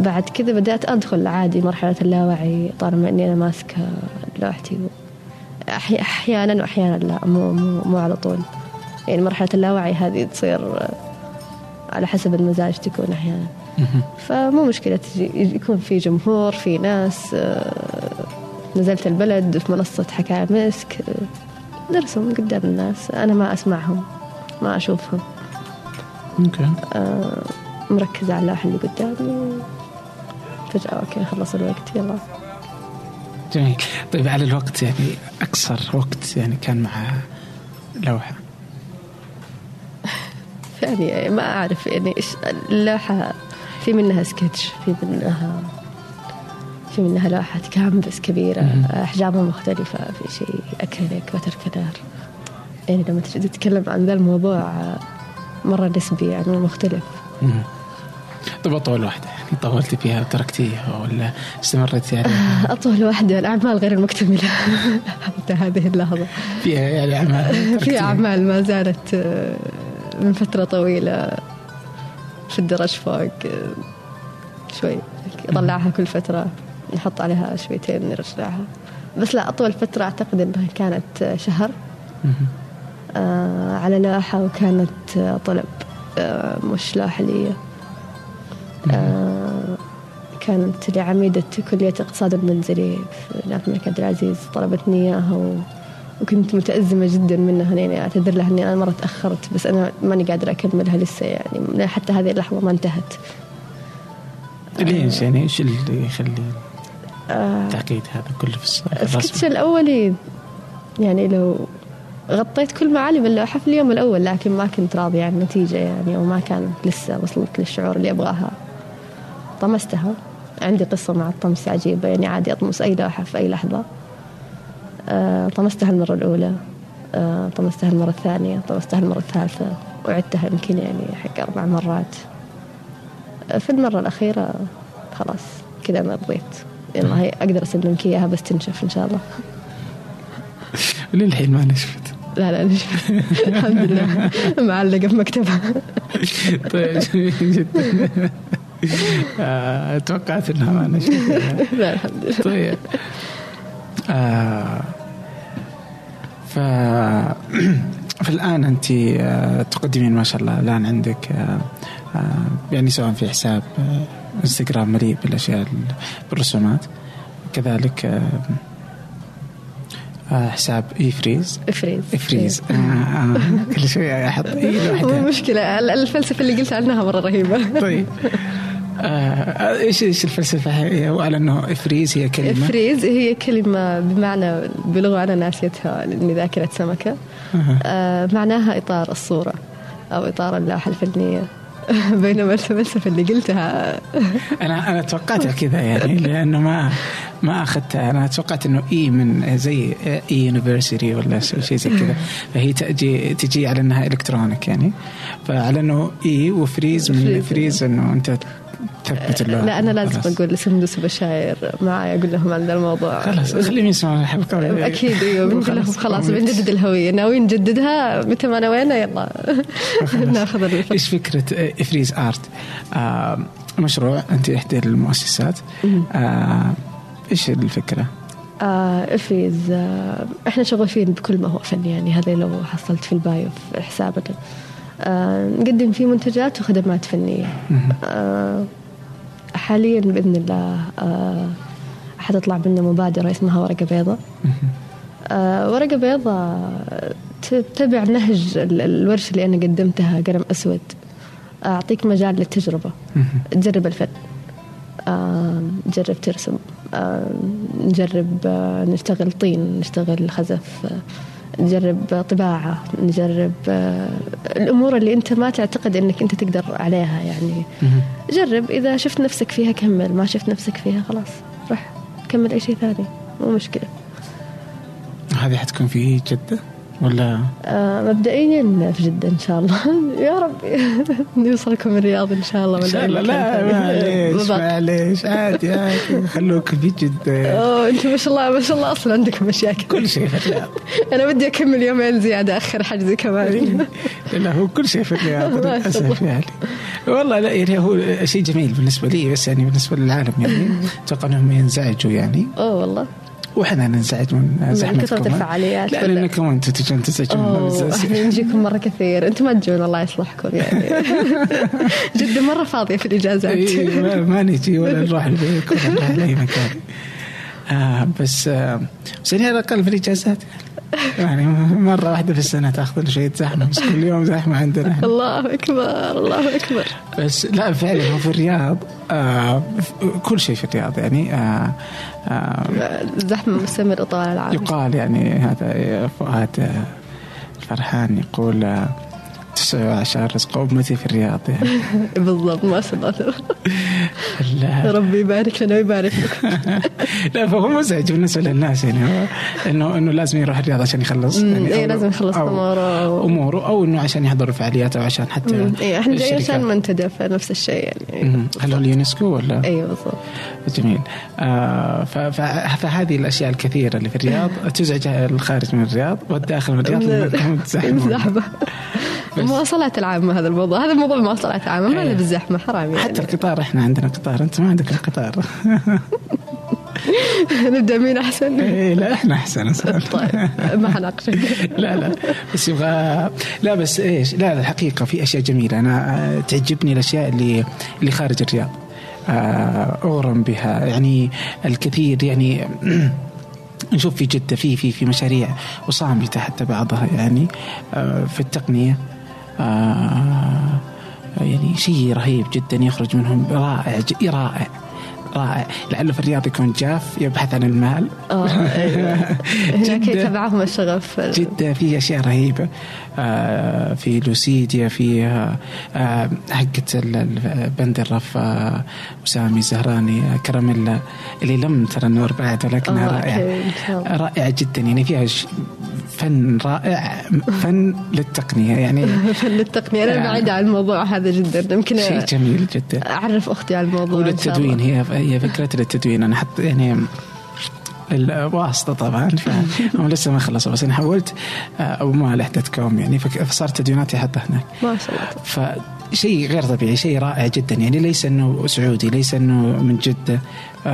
Speaker 2: بعد كذا بدأت أدخل عادي مرحلة اللاوعي طالما إني أنا ماسكة لوحتي. أحي- أحيانا واحيانا لا مو مو, مو على طول. يعني مرحلة اللاوعي هذه تصير آه، على حسب المزاج تكون أحيانا.
Speaker 1: مهم.
Speaker 2: فمو مشكلة تجي- يكون في جمهور في ناس آه، نزلت البلد في منصة حكاية مسك. آه، نرسم قدام الناس. أنا ما أسمعهم ما أشوفهم.
Speaker 1: okay
Speaker 2: آه، مركزة على اللوحة اللي قدامي. فجأة okay خلص الوقت يلا.
Speaker 1: جميل. طيب على الوقت يعني أقصر وقت يعني كان مع لوحة.
Speaker 2: يعني ما أعرف يعني إيش اللوحة في منها سكتش في منها في منها لوحة كانفاس كبيرة أحجامها مختلفة في شيء acrylic water color يعني لما تجي تتكلم عن ذا الموضوع مرة نسبي يعني مختلف.
Speaker 1: مهم. طيب أطول واحدة. يعني طولتي فيها وتركتيها ولا استمرتي عليها؟
Speaker 2: أطول واحدة الأعمال غير المكتملة. حتى هذه اللحظة.
Speaker 1: فيها يعني أعمال
Speaker 2: في. أعمال ما زالت آه، من فترة طويلة في الدرج فوق آه، شوي يطلعها كل فترة. نحط عليها شويتين نرجعها بس لا أطول فترة أعتقد أنها كانت شهر. آه على لوحة وكانت آه، طلب آه مش لوحة لي آه كانت لعميدة كلية الاقتصاد المنزلي في جامعة الملك عبد العزيز طلبتني إياها و... وكنت متأزمة جدا منها يعني أعتذر لها إني أنا مرة تأخرت بس أنا ماني قادرة أكملها لسه يعني حتى هذه اللحظة ما انتهت.
Speaker 1: ليش؟ يعني إيش اللي يخلي التعقيد هذا كله في
Speaker 2: السكتش؟ الأولي يعني لو غطيت كل معالم اللوحة في اليوم الأول لكن ما كنت راضية عن النتيجة يعني وما كانت لسه وصلت للشعور اللي أبغاها. طمستها. عندي قصة مع الطمس عجيبة يعني عادي أطمس أي لوحة في أي لحظة. آه، طمستها المرة الأولى. آه، طمستها المرة الثانية طمستها المرة الثالثة. وعدتها يمكن يعني حق أربع مرات. آه، في المرة الأخيرة خلاص كذا أنا رضيت. يلا هي أقدر أسلمك إياها بس تنشف إن شاء الله.
Speaker 1: للحين ما نشفت.
Speaker 2: لا لا نشف الحمد لله. معلقة في مكتبها.
Speaker 1: طيب جميل جدا آه، توقعت إنها ما نشفت.
Speaker 2: لا الحمد لله.
Speaker 1: طيب. آه ف فالآن أنت آه، تقدمين ما شاء الله الآن عندك يعني سواء في حساب انستغرام مليء بالأشياء ال- بالرسومات. كذلك آه، آه، حساب اي فريز
Speaker 2: إفريز.
Speaker 1: افريز آه آه كل شوي أحط اي لوحدها
Speaker 2: مشكلة. ال- الفلسفة اللي قلت عنها مرة رهيبة.
Speaker 1: طيب. إيش إيش الفلسفة هي؟ هو على أنه إفريز هي كلمة.
Speaker 2: فريز هي كلمة بمعنى بلغة أنا ناسيتها لأني ذاكرة سمكة.
Speaker 1: أها.
Speaker 2: آه معناها إطار الصورة أو إطار اللوحة الفنية. بينما الفلسفة اللي قلتها
Speaker 1: أنا أنا توقعتها كذا يعني لأنه ما ما اخذتها أنا توقعت إنه e من زي e-university ولا شيء زي كذا فهي تجي تجي على إنها electronic يعني فعلى إنه e و freeze
Speaker 2: من.
Speaker 1: freeze إنه أنت تثبت اللوحه
Speaker 2: لا أنا لازم
Speaker 1: خلاص.
Speaker 2: أقول لسندس وبشاير معايا أقول لهم عن ذا الموضوع.
Speaker 1: خلاص خليهم يسمعوا الحلقة
Speaker 2: أكيد أيوه بنقول لهم خلاص بنجدد الهوية. ناويين نجددها متى ما نوينا يلا. ناخذ
Speaker 1: إيش فكرة إفريز Art؟ آه مشروع أنت إحدى المؤسسات. آه إيش الفكرة؟
Speaker 2: آه إفريز آه إحنا شغوفين بكل ما هو فن يعني هذا لو حصلت في ال bio في حسابنا نقدم فيه منتجات وخدمات فنية. آه حاليا بإذن الله آه حتطلع منا مبادرة اسمها ورقة بيضاء آه ورقة بيضاء تتبع نهج ال- الورشة اللي أنا قدمتها قلم أسود. أعطيك مجال للتجربة. تجرب الفن. نجرب ترسم. نجرب نشتغل طين نشتغل خزف. نجرب طباعة نجرب آه، الأمور اللي أنت ما تعتقد أنك أنت تقدر عليها يعني. جرب إذا شفت نفسك فيها كمل ما شفت نفسك فيها خلاص روح كمل أي شيء ثاني مو مشكلة.
Speaker 1: هذه حتكون في جدة؟ ولا؟
Speaker 2: آه، مبدئيا في جدة إن شاء الله. يا رب نوصلكم الرياض إن شاء الله
Speaker 1: إن شاء الله. لا. معليش. معليش عادي عادي. خلوك في جدة.
Speaker 2: أوه أنتم ما شاء الله ما شاء الله. أصلا عندكم اشياء كثير
Speaker 1: كل شيء في الرياض.
Speaker 2: أنا بدي أكمل يومين زيادة آخر حجزي كمان.
Speaker 1: لا هو كل شيء في الرياض.
Speaker 2: الله.
Speaker 1: يعني. والله لا يعني هو شيء جميل بالنسبة لي بس يعني بالنسبة للعالم يعني. أتوقع إنهم ينزعجوا يعني.
Speaker 2: أوه والله.
Speaker 1: وإحنا ننزعج من زحمتكم
Speaker 2: كثرة الفعاليات.
Speaker 1: لا
Speaker 2: ولا-
Speaker 1: لأنكم أنتم تجون
Speaker 2: إحنا نجيكم مرة كثير. أنتم ما تجون الله يصلحكم يعني. جده مرة فاضية في الإجازات.
Speaker 1: إيه، ما, ما نجي ولا نروح البيت ولا نروح لاي مكان. آه بس آه بس يعني على الاقل في الإجازات؟ يعني مرة واحدة في السنة تأخذ شوية زحمة بس كل يوم زحمة عندنا.
Speaker 2: الله أكبر الله أكبر
Speaker 1: بس لا فعلا هو في الرياض آه كل شيء في الرياض يعني آه آه
Speaker 2: زحمة مستمرة طوال العام
Speaker 1: يقال يعني هذا فؤاد آه، الفرحان يقول آه، تسع عشر رزق أمتي في الرياض. يعني
Speaker 2: بالضبط ما شاء الله.
Speaker 1: ال-
Speaker 2: ربي يبارك لنا ويبارك
Speaker 1: لا فهو مزعج بالنسبة للناس يعني. هو إنه إنه لازم يروح الرياض عشان يخلص. يعني
Speaker 2: إيه،
Speaker 1: أو-
Speaker 2: لازم يخلص
Speaker 1: أو-
Speaker 2: اموره
Speaker 1: أموره أو إنه عشان يحضر فعاليات أو عشان حتى
Speaker 2: إيه إحنا جايين. عشان منتدى فنفس الشيء يعني.
Speaker 1: هل هو اليونسكو ولا؟
Speaker 2: أيوه بالضبط.
Speaker 1: جميل. آه فهذه الأشياء الكثيرة اللي في الرياض تزعج الخارج من الرياض والداخل من الرياض. لأنهم تزحمون.
Speaker 2: زحمه
Speaker 1: بس.
Speaker 2: مواصلات العامة هذا الموضوع. هذا موضوع مواصلات عامة ما. له بالزحمة حرام يعني.
Speaker 1: حتى القطار إحنا عندنا قطار أنت ما عندك القطار.
Speaker 2: نبدأ مين أحسن؟
Speaker 1: إيه لا إحنا أحسن.
Speaker 2: طيب ما حناقشك
Speaker 1: لا لا بس يبغى لا بس إيش لا الحقيقة في أشياء جميلة. أنا آه، تعجبني الأشياء اللي اللي خارج الرياض. آه، اغرم بها. يعني الكثير يعني نشوف في جدة في في في مشاريع وصامتة حتى بعضها يعني. آه، في التقنية. آه، يعني شيء رهيب جدا يخرج منهم رائع رائع. رائع. لعله في الرياض يكون جاف يبحث عن المال.
Speaker 2: آه أيوه هناك. يتبعهم الشغف.
Speaker 1: جدة في أشياء رهيبة. آه، في لوسيديا في آه، آه، حقة ال- ال- بندرة في آه، وسامي زهراني آه، كراميلا اللي لم ترى النور بعد ولكنها
Speaker 2: آه، الله.
Speaker 1: رائعة جدا. يعني فيها ش- فن رائع فن للتقنية. يعني
Speaker 2: فن التقنية أنا
Speaker 1: آه.
Speaker 2: بعيدة عن الموضوع هذا جدا. يمكن
Speaker 1: شيء جميل جدا.
Speaker 2: أعرف أختي على الموضوع.
Speaker 1: وللتدوين هي هي فكرة للتدوين أنا حط يعني الواسطة طبعا فهم لسه ما خلصوا بس أنا حولت آه، أبو مالح دوت كوم يعني فصارت تدويناتي أحطها هناك.
Speaker 2: ما شاء الله.
Speaker 1: فشيء غير طبيعي شيء رائع جدا. يعني ليس إنه سعودي ليس إنه من جدة.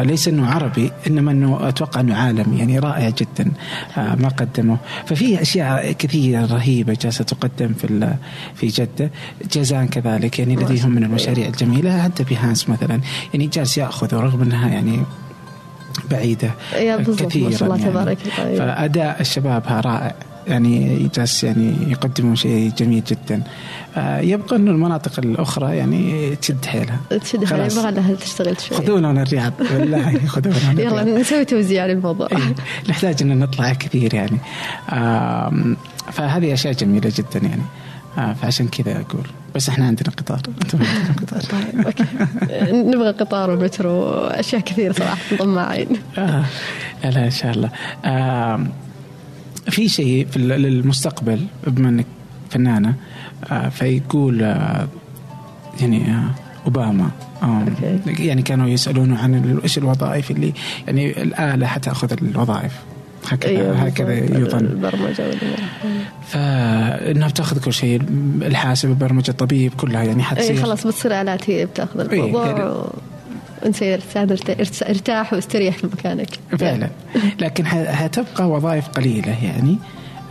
Speaker 1: ليس إنه عربي إنما إنه أتوقع إنه عالمي يعني رائع جدا آه، ما قدمه. ففي أشياء كثيرة رهيبة جالسة تقدم في في جدة. جازان كذلك يعني لديهم من المشاريع الجميلة. حتى بيهانس مثلا يعني جالس يأخذ رغم إنها يعني
Speaker 2: بعيدة بالضبط ما
Speaker 1: كثيرا
Speaker 2: شاء الله
Speaker 1: يعني.
Speaker 2: تبارك الله.
Speaker 1: فأداء الشباب رائع. يعني جالس يعني يقدمون شيء جميل جدا. آه، يبقى إنه المناطق الأخرى يعني تشد حيلها.
Speaker 2: تشد حيل
Speaker 1: خلاص.
Speaker 2: يبغى لها تشتغل شوي.
Speaker 1: خذونا من الرياض بالله خذونا من
Speaker 2: يلا
Speaker 1: الرياض.
Speaker 2: نسوي توزيع للموضوع.
Speaker 1: إيه، نحتاج ان نطلع كثير يعني. فهذه أشياء جميلة جدا يعني. آه، فعشان كذا أقول بس إحنا عندنا قطار. أنتم عندكم قطار.
Speaker 2: طيب أوكي. نبغى قطار ومترو أشياء كثيرة صراحة طماعين.
Speaker 1: آه لا لا إن شاء الله. آه في شيء في ال- للمستقبل بما إنك فنانة آه فيقول آه يعني آه أوباما
Speaker 2: أوكي.
Speaker 1: يعني كانوا يسالونه عن إيش الوظائف اللي يعني الآلة حتاخذ الوظائف هكذا
Speaker 2: أيوة
Speaker 1: هكذا. يظن
Speaker 2: البرمجة.
Speaker 1: فانها بتأخذ كل شيء الحاسب البرمجة الطبيب كلها يعني
Speaker 2: اي
Speaker 1: حتصير
Speaker 2: خلاص بتصير آلات هي بتأخذ
Speaker 1: إيه،
Speaker 2: الموضوع وانت ارتاح واستريح في مكانك.
Speaker 1: فعلا. لكن حتبقى وظائف قليلة يعني.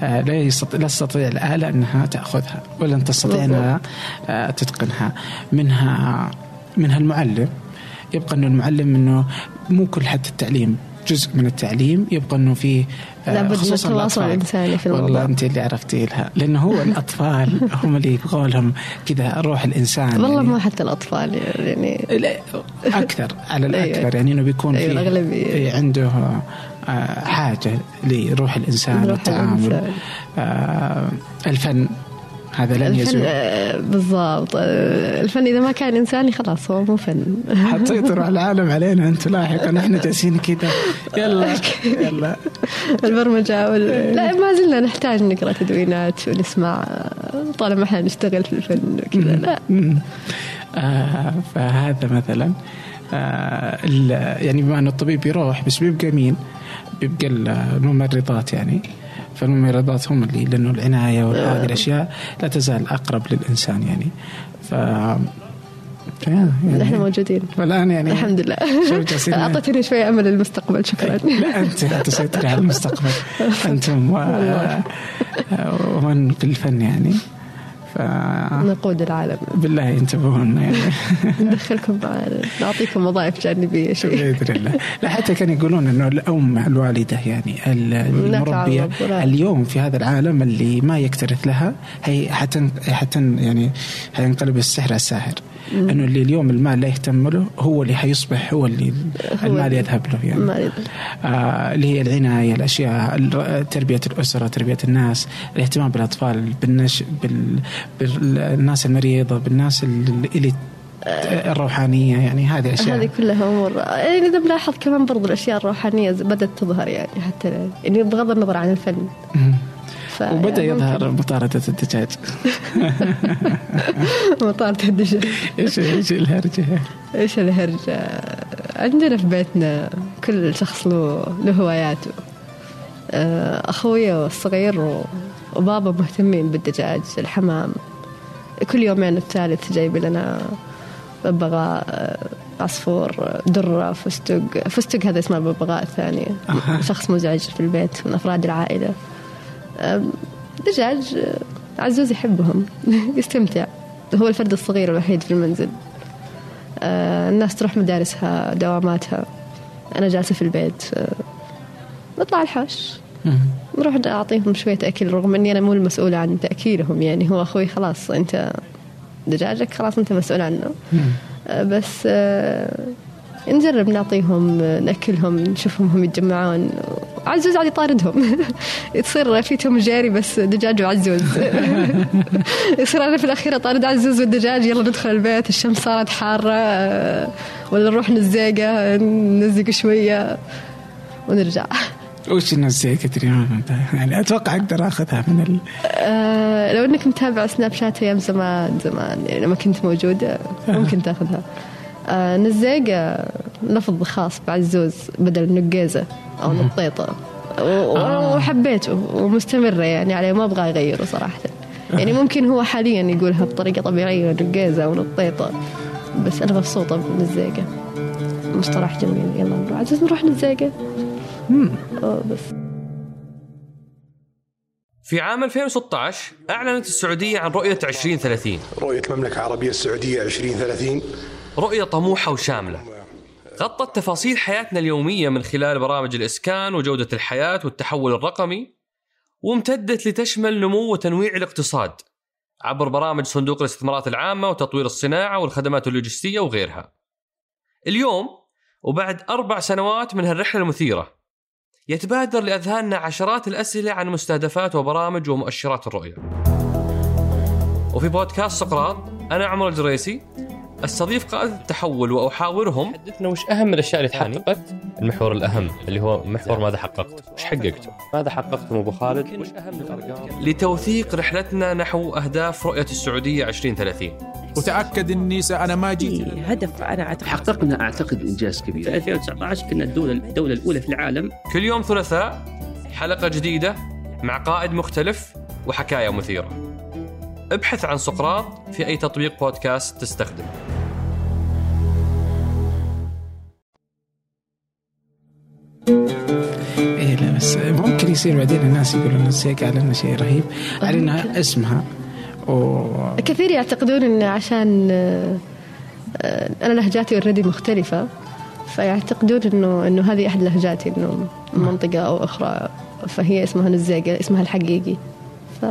Speaker 1: آه، لا يستطيع لا تستطيع الآلة أنها تأخذها ولن تستطيع أنها آه، تتقنها. منها منها المعلم. يبقى أنه المعلم أنه مو كل حتى التعليم جزء من التعليم يبقى إنه فيه آه،
Speaker 2: لابد من
Speaker 1: خصوصاً
Speaker 2: التواصل
Speaker 1: الأطفال.
Speaker 2: الإنساني في
Speaker 1: والله
Speaker 2: الموضوع.
Speaker 1: أنت اللي عرفتي لها لأنه هو الأطفال هم اللي يبغوا لهم كذا روح الإنسان
Speaker 2: والله
Speaker 1: يعني.
Speaker 2: ما حتى الأطفال يعني
Speaker 1: أكثر على
Speaker 2: أيوة.
Speaker 1: الاكثر يعني إنه بيكون
Speaker 2: أيوة،
Speaker 1: في
Speaker 2: الأغلبية.
Speaker 1: إيه، عنده آه، حاجة لروح
Speaker 2: الإنسان
Speaker 1: والتعامل. آه، الفن هذا لن يزول.
Speaker 2: آه، بالضبط. آه، الفن إذا ما كان إنساني خلاص هو مو فن.
Speaker 1: حتسيطروا على العالم علينا أنتم لاحقا إحنا جالسين كذا. يلا يلا.
Speaker 2: البرمجة وال... لا ما زلنا نحتاج نقرأ تدوينات ونسمع آه، طالما إحنا نشتغل في الفن وكذا لا.
Speaker 1: آه فهذا مثلا. آه يعني بما انه الطبيب بيروح بس بيبقى مين؟ بيبقى الممرضات يعني. فالممرضات هم اللي لأنه العناية وهذه الأشياء لا تزال أقرب للإنسان يعني. ف يعني
Speaker 2: إحنا موجودين.
Speaker 1: والان يعني
Speaker 2: الحمد لله. أعطيتني شوية امل للمستقبل شكرا.
Speaker 1: لا أنت لا تسيطري على المستقبل. أنتم و... ومن في الفن يعني. ف
Speaker 2: نقود العالم.
Speaker 1: بالله انتبهون يعني
Speaker 2: ندخلكم نعطيكم وظائف جانبية شوي
Speaker 1: بإذن الله. لا حتى كانوا يقولون إنه الأم الوالدة يعني ال- المربية
Speaker 2: تعوض ولا-
Speaker 1: اليوم في هذا العالم اللي ما يكترث لها هي حتن حتن يعني حينقلب السحر الساحر. أنه اللي اليوم المال لا يهتم له هو اللي حيصبح هو اللي
Speaker 2: هو
Speaker 1: المال يذهب له يعني.
Speaker 2: ما أدري.
Speaker 1: آه اللي هي العناية الأشياء ال- تربية الأسرة تربية الناس الاهتمام بالأطفال بالنش بال بالناس المريضة بالناس اللي اللي الروحانية يعني هذه اشياء
Speaker 2: هذه كلها أمور. يعني إذا بلاحظ كمان برضو الأشياء الروحانية بدأت تظهر يعني حتى يعني بغض النظر عن الفن.
Speaker 1: وبدأ
Speaker 2: يعني
Speaker 1: يظهر مطارده الدجاج.
Speaker 2: ممكن مطارده الدجاج.
Speaker 1: إيش إيش الهرجة؟
Speaker 2: إيش الهرجة؟ عندنا في بيتنا كل شخص له له هواياته. آه، أخوي الصغير وبابا مهتمين بالدجاج الحمام. كل يومين الثالث جايب لنا ببغاء آه، عصفور درة فستق. فستق هذا اسمه الببغاء الثاني. شخص مزعج في البيت من أفراد العائلة. دجاج آه، عزوز يحبهم يستمتع. هو الفرد الصغير الوحيد في المنزل. آه، الناس تروح مدارسها دواماتها. أنا جالسة في البيت آه، نطلع الحوش. نروح أعطيهم شوية أكل رغم إني أنا مو المسؤولة عن تأكيلهم. يعني هو أخوي خلاص أنت دجاجك خلاص أنت مسؤول عنه. بس نجرب نعطيهم نأكلهم نشوفهم هم يتجمعون. عزوز قاعد يطاردهم. تصير في توم جيري بس دجاج وعزوز. يصير أنا في الأخير أطارد عزوز والدجاج. يلا ندخل البيت الشمس صارت حارة آه، ولا نروح نزيقه ننزق شوية ونرجع.
Speaker 1: وش النزيك تدري يعني أتوقع أقدر أخذها من ال...
Speaker 2: آه، لو إنك متابع سناب شات أيام زمان زمان يعني لما كنت موجودة ممكن تأخذها. آه، نزيقة لفظ خاص بعزوز بدل نقيزة. أو نطيطة. و-
Speaker 1: آه.
Speaker 2: وحبيته ومستمرة يعني عليه ما أبغى أغيره صراحة. يعني ممكن هو حاليا يقولها بطريقة طبيعية نقيزة أو نطيطة بس أنا مبسوطة بنزيقة مصطلح جميل. يلا نروح عزوز نروح نزيقة أوه، بس.
Speaker 7: في عام 2016 أعلنت السعودية عن رؤية 2030
Speaker 8: رؤية المملكة العربية السعودية 2030
Speaker 7: رؤية طموحة وشاملة. غطت تفاصيل حياتنا اليومية من خلال برامج الإسكان وجودة الحياة والتحول الرقمي وامتدت لتشمل نمو وتنويع الاقتصاد عبر برامج صندوق الاستثمارات العامة وتطوير الصناعة والخدمات اللوجستية وغيرها. اليوم وبعد أربع سنوات من هالرحلة المثيرة يتبادر لأذهاننا عشرات الأسئلة عن مستهدفات وبرامج ومؤشرات الرؤية. وفي بودكاست سقراط أنا عمر الجريسي استضيف قادة التحول وأحاورهم. حدثنا وش أهم الأشياء اللي تحققت؟ المحور الأهم اللي هو محور ماذا حققت؟ وش حققته؟ ماذا حققتم أبو خالد؟ وش أهم الأرقام؟ لتوثيق رحلتنا نحو أهداف رؤية السعودية 2030
Speaker 9: وتأكد إني أنا ما جيت.
Speaker 10: هدف أنا أعتقد.
Speaker 11: حققنا أعتقد إنجاز كبير.
Speaker 10: في 2019 كنا الدولة الدولة الأولى في العالم.
Speaker 7: كل يوم ثلاثاء حلقة جديدة مع قائد مختلف وحكاية مثيرة. ابحث عن سقراط في أي تطبيق بودكاست تستخدم
Speaker 1: بس ممكن يصير بعدين الناس يقولون الزيق على إنه شيء رهيب. على انها اسمها. و
Speaker 2: كثير يعتقدون إن عشان آه، أنا لهجاتي اوريدي مختلفة فيعتقدون إنه إنه هذه أحد لهجاتي إنه من منطقة أو أخرى فهي اسمها نزاقه اسمها الحقيقي. ف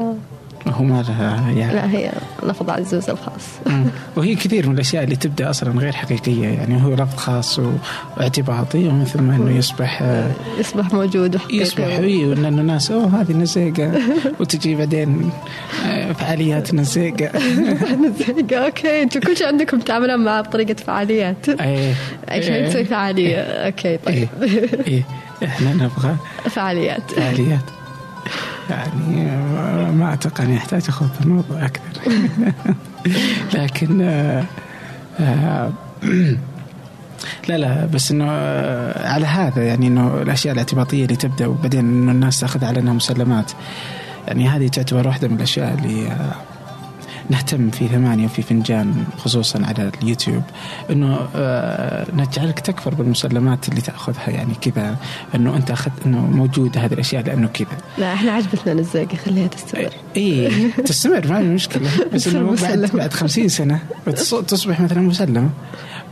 Speaker 1: هو ما لها يعني.
Speaker 2: لا هي لفظ عزوز الخاص.
Speaker 1: وهي كثير من الأشياء اللي تبدأ أصلا غير حقيقية يعني هو لفظ خاص واعتباطي ومن ثم إنه يصبح آه،
Speaker 2: يصبح موجود وحقيقي.
Speaker 1: يصبح إي وإن الناس أوه هذه نزيقة. وتجي بعدين آه، فعاليات نزيقة.
Speaker 2: نزاقه أوكي. أنتم كل شيء عندكم تعاملون معه بطريقة فعاليات.
Speaker 1: إيه
Speaker 2: عشان تسوي فعالية. أوكي طيب.
Speaker 1: إيه. إحنا نبغى
Speaker 2: فعاليات.
Speaker 1: فعاليات. يعني ما أعتقد اني احتاج اخوض في الموضوع أكثر. لكن آه، آه، لا لا بس إنه آه، على هذا يعني إنه الأشياء الاعتباطية اللي تبدأ وبعدين إنه الناس تأخذ على انها مسلمات. يعني هذه تعتبر واحدة من الأشياء اللي نهتم في ثمانية وفي فنجان خصوصا على اليوتيوب إنه آه نجعلك تكفر بالمسلمات اللي تأخذها يعني كذا إنه أنت أخذت إنه موجودة هذه الأشياء لأنه كذا.
Speaker 2: لا إحنا عجبتنا نزاقه خليها تستمر.
Speaker 1: إي تستمر ما في مشكلة. بس إنه بعد
Speaker 2: مسلمة.
Speaker 1: بعد 50 سنة بتص- تصبح مثلا مسلمة.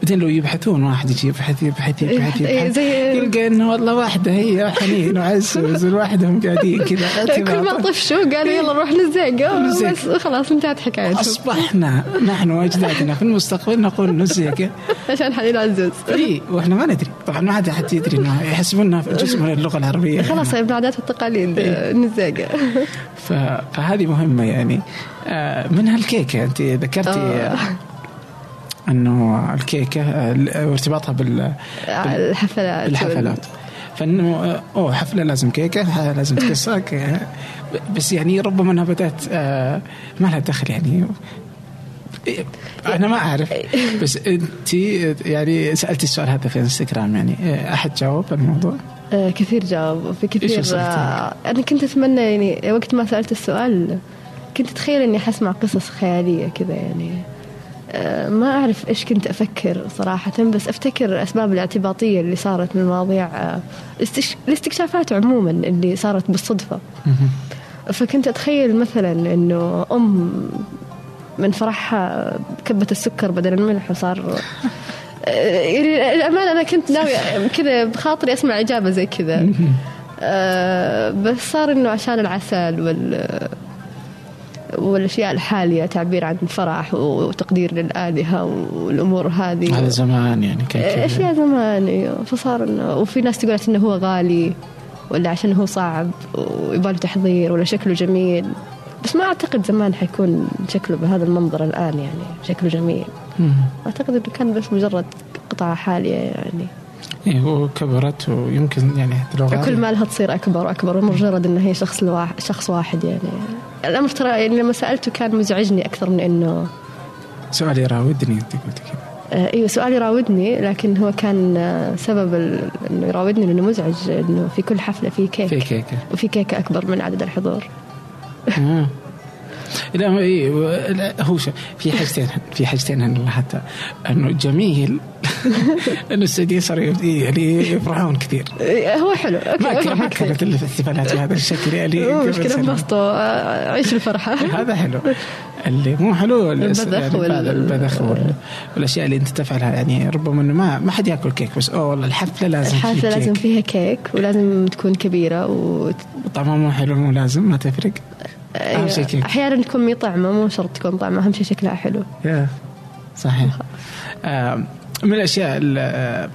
Speaker 1: بعدين لو يبحثون واحد يجي يبحث يبحث يبحث
Speaker 2: إيه،
Speaker 1: يبحث
Speaker 2: زي-
Speaker 1: يلقى إنه والله واحدة هي حنين وعزوز لوحدهم قاعدين كذا
Speaker 2: كل ما. طفشوا قالوا يلا نروح
Speaker 1: نزاقة.
Speaker 2: بس خلاص انتهت حكايتهم
Speaker 1: أصبحنا نحن واجدادنا في المستقبل نقول نزيقه
Speaker 2: عشان حنين عزوز
Speaker 1: اي وإحنا ما ندري طبعا ما حد حد يدري إنه يحسبونها جزء من اللغة العربية
Speaker 2: خلاص من العادات والتقاليد
Speaker 1: إيه.
Speaker 2: نزاقه.
Speaker 1: فهذه مهمة يعني آه، منها الكيكه أنت ذكرتي
Speaker 2: آه.
Speaker 1: أنه الكيكة وارتباطها بال...
Speaker 2: الحفلات.
Speaker 1: بالحفلات. فإنه أوه حفلة لازم كيكة ح- لازم ب- بس يعني ربما إنها بدأت آه، ما لها دخل يعني. أنا ما أعرف. بس أنت يعني سألتي السؤال هذا في إنستغرام يعني. آه، أحد جاوب الموضوع؟
Speaker 2: آه، كثير جاوب. في كثير آه، أنا كنت أتمنى يعني وقت ما سألت السؤال كنت أتخيل إني حسمع قصص خيالية كذا يعني. ما أعرف إيش كنت أفكر صراحة بس أفتكر الأسباب الاعتباطية اللي صارت من مواضيع الاستش- الاستكشافات عموما اللي صارت بالصدفة. فكنت أتخيل مثلا إنه أم من فرحها كبت السكر بدل الملح وصار آه، يعني الأمانة أنا كنت ناوية كذا بخاطري أسمع إجابة زي كذا. بس صار إنه عشان العسل وال والأشياء الحالية تعبير عن فرح وتقدير للآلهة والأمور هذه
Speaker 1: هذا زمان يعني كان.
Speaker 2: أشياء زمان أيوه فصار إنه وفي ناس تقول إنه هو غالي ولا عشان هو صعب ويبغى تحضير ولا شكله جميل بس ما أعتقد زمان حيكون شكله بهذا المنظر الآن يعني شكله جميل
Speaker 1: مم.
Speaker 2: أعتقد إنه كان بس مجرد قطعة حالية يعني
Speaker 1: إيه وكبرت ويمكن يعني حتى لو
Speaker 2: كل. ما لها تصير أكبر وأكبر مجرد إنه هي شخص لواحد شخص واحد يعني الأمر ترى يعني لما سألته كان مزعجني أكثر من انه
Speaker 1: سؤال يراودني أنت قلت كذا.
Speaker 2: آه، إيوه سؤال يراودني لكن هو كان آه، سبب إنه يراودني لأنه مزعج إنه في كل حفلة في كيك.
Speaker 1: في كيكة.
Speaker 2: وفي كيكة أكبر من عدد الحضور.
Speaker 1: آه. لا إيه لا هو شوف في حاجتين في حاجتين أنا حتى. أنه جميل أنه السعوديين صاروا يعني يفرحون كثير.
Speaker 2: آه، هو حلو. أوكي
Speaker 1: ما كان
Speaker 2: افرح
Speaker 1: ما. كانت الاحتفالات بهذا الشكل يعني
Speaker 2: مشكلة. انبسطوا آه، عيشوا الفرحة.
Speaker 1: هذا حلو. اللي مو حلو
Speaker 2: البذخ
Speaker 1: يعني
Speaker 2: وال-
Speaker 1: والأشياء اللي أنت تفعلها يعني ربما إنه ما ما حد يأكل كيك بس أوه والله الحفلة لازم
Speaker 2: الحفلة
Speaker 1: فيه
Speaker 2: لازم. فيها كيك ولازم تكون كبيرة و
Speaker 1: طعمها مو حلو مو لازم ما تفرق. أهم شيء كيك
Speaker 2: أحيانا تكون مي طعمة مو شرط تكون طعمة أهم شيء شكلها حلو.
Speaker 1: Yeah. صحيح. آه من الأشياء ال- آه،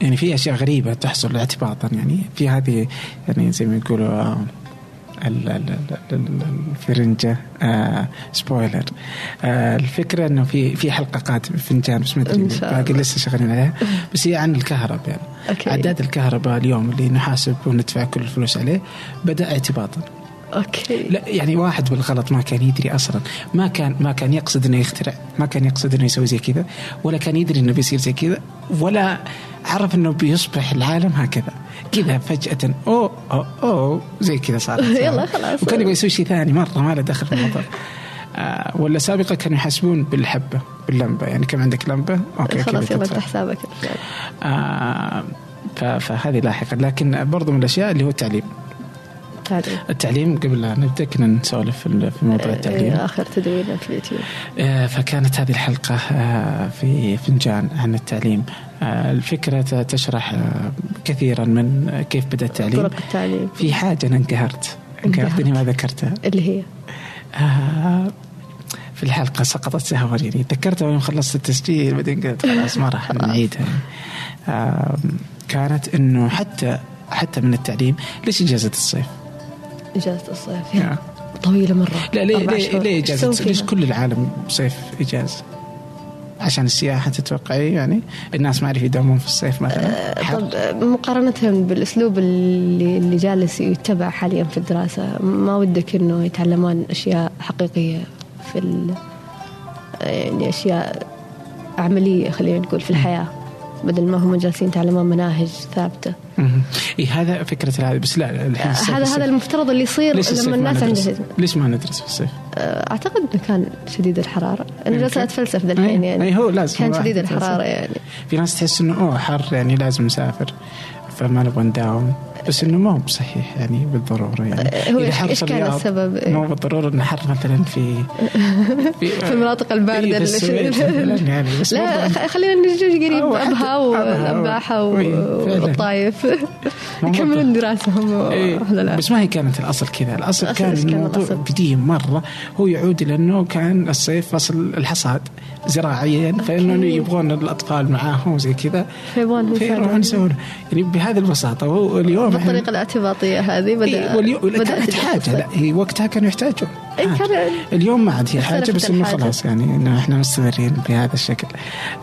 Speaker 1: يعني في أشياء غريبة تحصل اعتباطا يعني في هذه يعني زي ما يقولوا آه، ال- ال- ال- ال- الفرنجة آه spoiler آه الفكرة إنه في في حلقة قادمة فنجان بس ما
Speaker 2: أدري
Speaker 1: باقي. لسه شغالين عليها. بس هي عن الكهرباء يعني.
Speaker 2: أوكي.
Speaker 1: عداد الكهرباء اليوم اللي نحاسب وندفع كل الفلوس عليه بدأ اعتباطا.
Speaker 2: أوكي.
Speaker 1: لا يعني واحد بالغلط ما كان يدري أصلا. ما كان ما كان يقصد إنه يخترع ما كان يقصد إنه يسوي زي كذا ولا كان يدري إنه بيصير زي كذا ولا عرف إنه بيصبح العالم هكذا. كذا فجأة أوه أوه, أوه زي كذا صار
Speaker 2: يلا خلاص.
Speaker 1: وكان يبغى يسوي شيء ثاني مرة ما له دخل في الموضوع. آه ولا سابقا كانوا يحاسبون بالحبة باللمبة. يعني كم عندك لمبة؟ أوكي
Speaker 2: خلاص يلا. افتح حسابك.
Speaker 1: آه فهذه لاحقا لكن برضو من الأشياء اللي هو التعليم.
Speaker 2: تعليم
Speaker 1: التعليم قبل لا نبدأ كنا نسولف في موضوع التعليم.
Speaker 2: آه، آخر تدوين في اليوتيوب.
Speaker 1: آه، فكانت هذه الحلقة آه، في فنجان عن التعليم. آه، الفكرة ت- تشرح كثيرا من كيف بدأ التعليم.
Speaker 2: طرق التعليم.
Speaker 1: في حاجة أنا انقهرت. انقهرتني ما ذكرتها.
Speaker 2: اللي هي؟
Speaker 1: في الحلقة سقطت سهوا يعني ذكرتها يوم خلصت التسجيل بعدين قلت خلاص ما راح نعيدها. كانت إنه حتى حتى من التعليم ليش اجازة الصيف؟
Speaker 2: إجازة الصيف
Speaker 1: يا.
Speaker 2: طويلة مرة
Speaker 1: لا ليه ليه. ليه
Speaker 2: تسوي
Speaker 1: ليش؟ كل العالم صيف إجازة؟ عشان السياحة تتوقعي يعني الناس ما يعرف يداومون في الصيف مثلا حر.
Speaker 2: طب آه، مقارنة بالأسلوب اللي اللي جالس يتبع حاليا في الدراسة ما ودك إنه يتعلمون أشياء حقيقية في ال... يعني أشياء عملية خلينا نقول في الحياة بدل ما هم جالسين يتعلمون مناهج ثابتة
Speaker 1: مهم. إي هذا فكرة هذه بس لا الحين
Speaker 2: هذا. هذا المفترض اللي يصير لما
Speaker 1: ما
Speaker 2: الناس؟ عندها
Speaker 1: ليش ما ندرس في الصيف؟
Speaker 2: أعتقد إنه كان شديد الحرارة أنا
Speaker 1: يمكن.
Speaker 2: جالسة أتفلسف ذا الحين
Speaker 1: أي-
Speaker 2: يعني
Speaker 1: أي هو لازم
Speaker 2: كان شديد. الحرارة يعني
Speaker 1: في ناس تحس إنه أوه حر يعني لازم نسافر فما نبغى نداوم بس إنه ما هو بصحيح يعني بالضرورة يعني.
Speaker 2: هو
Speaker 1: حر
Speaker 2: إيش
Speaker 1: في
Speaker 2: كان السبب؟ إيه.
Speaker 1: مو بالضرورة إنه حر مثلا في
Speaker 2: في المناطق الباردة
Speaker 1: إيه، بس مثلاً يعني بس
Speaker 2: لا خلينا نجي قريب أبها
Speaker 1: أبها
Speaker 2: والاباحه
Speaker 1: و- إيه، فعلاً.
Speaker 2: والطايف. يكملون دراسهم
Speaker 1: إيه
Speaker 2: ولا لا؟
Speaker 1: بس ما هي كانت الأصل كذا. الأصل
Speaker 2: الأصل
Speaker 1: كان الموضوع؟ قديم مرة. هو يعود إلى إنه كان الصيف فصل الحصاد زراعيا فإنه يبغون الأطفال معاهم وزي كذا.
Speaker 2: فيبغون
Speaker 1: فيروحون يسوون. يعني بهذه البساطة وهو اليوم
Speaker 2: بالطريقة الاعتباطية هذه
Speaker 1: إيه،
Speaker 2: بدا بدأت
Speaker 1: كانت
Speaker 2: حاجة.
Speaker 1: لا هي وقتها كانوا يحتاجون
Speaker 2: إيه،
Speaker 1: اليوم ما عاد هي
Speaker 2: حاجة
Speaker 1: بس
Speaker 2: إنه.
Speaker 1: خلاص يعني إنه إحنا مستمرين بهذا الشكل.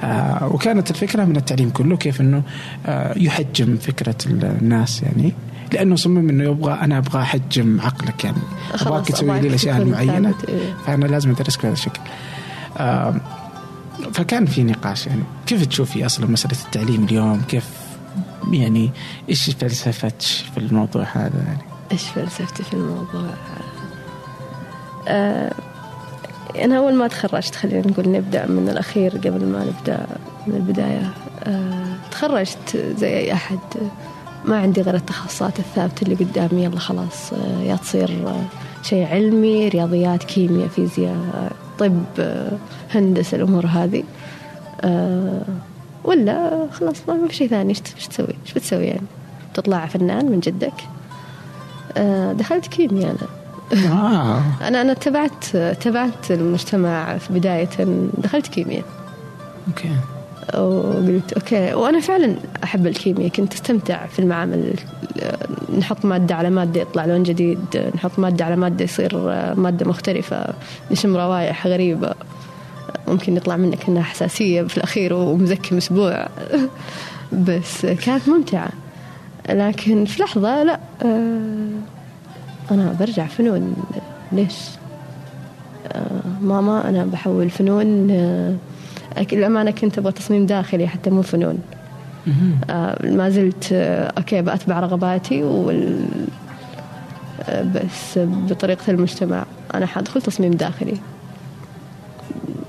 Speaker 1: آه وكانت الفكرة من التعليم كله كيف إنه آه يحجم فكرة الناس يعني. لأنه صمم إنه يبغى أنا أبغى أحجم عقلك يعني. أبغاك تسوي لي الأشياء
Speaker 2: المعينة. إيه.
Speaker 1: فأنا لازم أدرسك بهذا الشكل. آه فكان في نقاش يعني. كيف تشوفي أصلا مسألة التعليم اليوم؟ كيف يعني إيش فلسفتش في الموضوع هذا يعني؟
Speaker 2: إيش فلسفتي في الموضوع آه أنا أول ما تخرجت خلينا نقول نبدأ من الأخير قبل ما نبدأ من البداية آه تخرجت زي أي أحد. ما عندي غير التخصصات الثابتة اللي قدامي يلا خلاص آه يا تصير آه شيء علمي رياضيات كيمياء فيزياء طب آه هندسة الأمور هذه. آه ولا خلاص ما في شيء ثاني. إيش تسوي؟ إيش بتسوي يعني؟ تطلع فنان من جدك؟ آه دخلت كيمياء أنا.
Speaker 1: آه.
Speaker 2: أنا أنا تبعت تبعت المجتمع في بداية. دخلت كيمياء.
Speaker 1: أوكي.
Speaker 2: وقلت أوكي. وأنا فعلا أحب الكيمياء. كنت أستمتع في المعامل. نحط مادة على مادة يطلع لون جديد. نحط مادة على مادة يصير مادة مختلفة. نشم روائح غريبة. ممكن يطلع منك إنها حساسية في الأخير ومزكم أسبوع. بس كانت ممتعة. لكن في لحظة لا آه، أنا برجع فنون. ليش؟ آه ماما أنا بحول فنون آه الأمانة كنت أبغى تصميم داخلي حتى مو فنون. آه ما زلت آه أوكي بأتبع رغباتي وال آه بس بطريقة المجتمع. أنا حادخل تصميم داخلي.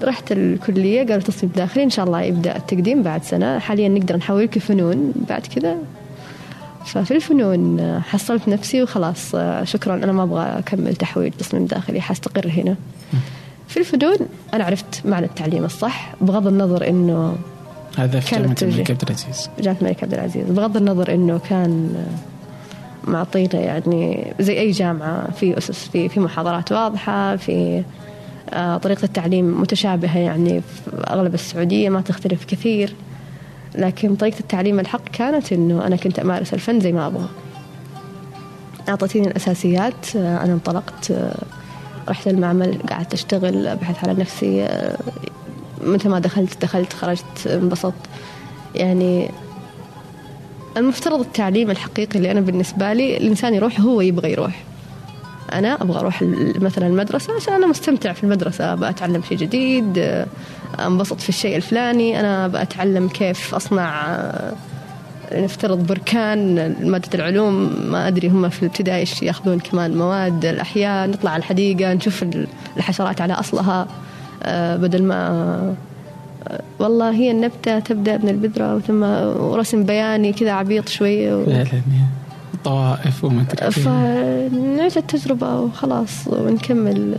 Speaker 2: رحت الكلية قالوا تصميم داخلي إن شاء الله يبدأ التقديم بعد سنة. حاليا نقدر نحولك فنون بعد كذا. ففي الفنون حصلت نفسي وخلاص شكرا أنا ما أبغى أكمل تحويل تصميم داخلي حستقر هنا. في الفنون أنا عرفت معنى التعليم الصح بغض النظر إنه
Speaker 1: هذا في جامعة الملك. عبد العزيز.
Speaker 2: جامعة الملك عبد العزيز. بغض النظر إنه كان معطينا يعني زي أي جامعة في أسس في في محاضرات واضحة في آه، طريقة التعليم متشابهة يعني في أغلب السعودية ما تختلف كثير. لكن طريقة التعليم الحق كانت إنه أنا كنت أمارس الفن زي ما أبغى. أعطتيني الأساسيات آه، أنا انطلقت آه، رحت المعمل قعدت أشتغل أبحث على نفسي آه، متى ما دخلت دخلت خرجت انبسطت. يعني المفترض التعليم الحقيقي اللي أنا بالنسبة لي الإنسان يروح هو يبغى يروح. أنا أبغى أروح مثلا المدرسة عشان أنا مستمتع في المدرسة. بأتعلم شيء جديد آه، أنبسط في الشيء الفلاني. أنا بأتعلم كيف أصنع آه، نفترض بركان مادة العلوم. ما أدري هم في الابتدائي إيش يأخذون كمان؟ مواد الأحياء نطلع على الحديقة نشوف ال- الحشرات على أصلها آه، بدل ما والله هي النبتة تبدأ من البذرة ثم ورسم بياني كذا عبيط شوية. و...
Speaker 1: طوائف وما.
Speaker 2: فنعيش التجربة وخلاص ونكمل.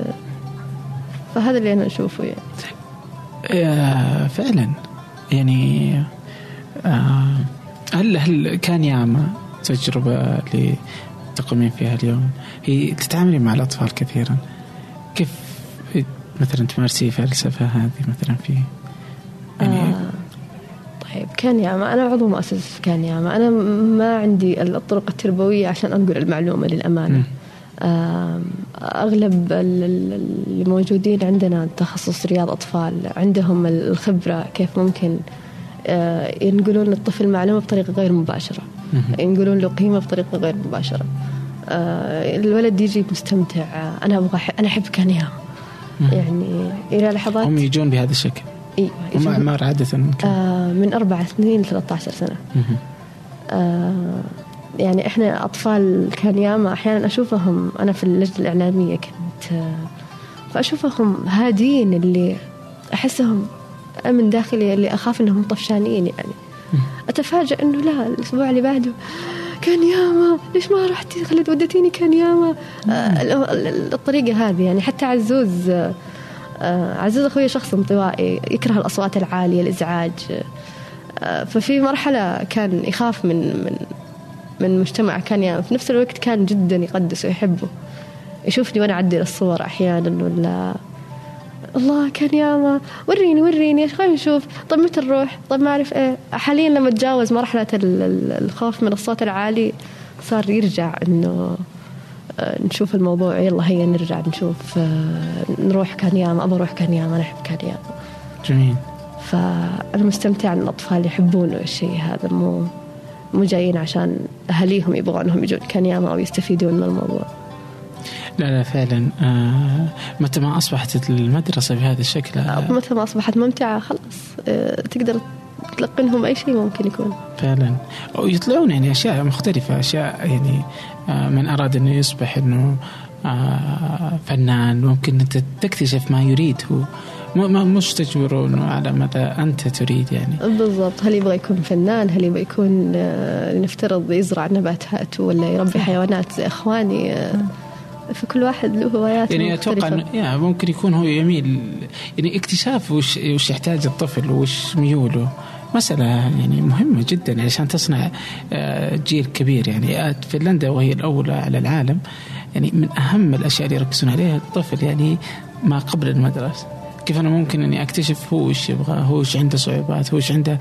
Speaker 2: فهذا اللي أنا أشوفه يعني.
Speaker 1: آه، فعلا. يعني آه، هل هل كان ياما تجربة اللي تقومين فيها اليوم؟ هي تتعاملي مع الأطفال كثيرا. كيف مثلا تمارسي فلسفة هذه مثلا في
Speaker 2: طيب كان ياما أنا عضو مؤسسة في كان ياما أنا ما عندي الطرق التربوية عشان أنقل المعلومة للأمانة. أغلب ال- ال- اللي موجودين عندنا تخصص رياض أطفال عندهم الخبرة كيف ممكن ينقلون للطفل معلومة بطريقة غير مباشرة. ينقلون له قيمة بطريقة غير مباشرة. الولد يجي مستمتع أنا أبغى أنا أحب كان ياما يعني إلى لحظات
Speaker 1: هم يجون بهذا الشكل.
Speaker 2: إيوه
Speaker 1: هم
Speaker 2: يجون-
Speaker 1: أعمار عادة كم؟
Speaker 2: آه من أربع سنين ل 13 سنة.
Speaker 1: مهم.
Speaker 2: آه يعني إحنا أطفال كان ياما أحيانا أشوفهم أنا في اللجنة الإعلامية كنت آه فأشوفهم هادين اللي أحسهم من داخلي اللي أخاف إنهم طفشانين يعني. أتفاجأ إنه لا الأسبوع اللي بعده كان ياما ليش ما رحتي؟ خليت ودتيني كان ياما آه ال- ال- الطريقة هذه يعني حتى عزوز آه عزوز أخوي شخص انطوائي يكره الأصوات العالية الإزعاج. آه، ففي مرحلة كان يخاف من من من مجتمع كان يعني في نفس الوقت كان جدا يقدسه ويحبه. يشوفني وأنا أعدل الصور أحيانا ولا الله كان ياما وريني وريني خلينا نشوف؟ طيب متى نروح؟ طيب ما أعرف إيه. حاليا لما تجاوز مرحلة ال- ال- الخوف من الصوت العالي صار يرجع إنه نشوف الموضوع. يلا هيا نرجع نشوف آه، نروح كان ياما ابى أروح كان ياما أنا أحب كان ياما
Speaker 1: جميل.
Speaker 2: فأنا مستمتعة إن الأطفال يحبون الشيء هذا. مو مو جايين عشان أهاليهم يبغونهم يجون كان ياما أو يستفيدون من الموضوع.
Speaker 1: لا لا فعلا. آه متى ما أصبحت المدرسة بهذا الشكل آه
Speaker 2: متى ما أصبحت ممتعة خلاص آه، تقدر تلقنهم أي شيء ممكن يكون.
Speaker 1: فعلا. ويطلعون يعني أشياء مختلفة أشياء يعني من أراد انه يصبح إنه آه، فنان ممكن أنت تكتشف ما يريد. هو مش تجبره إنه على مدى أنت تريد يعني.
Speaker 2: بالضبط. هل يبغى يكون فنان؟ هل يبغى يكون آه، نفترض يزرع نباتات ولا يربي حيوانات؟ زي إخواني آه، فكل واحد له هوايات
Speaker 1: يعني أتوقع إنه يا ممكن يكون هو يميل يعني اكتشاف وش وش يحتاج الطفل وش ميوله. مسألة يعني مهمة جدا عشان تصنع آه، جيل كبير يعني. آه، فنلندا وهي الأولى على العالم. يعني من أهم الأشياء اللي يركزون عليها الطفل يعني ما قبل المدرسة. كيف أنا ممكن أني أكتشف هو وش يبغى هو وش عنده صعوبات هو وش عنده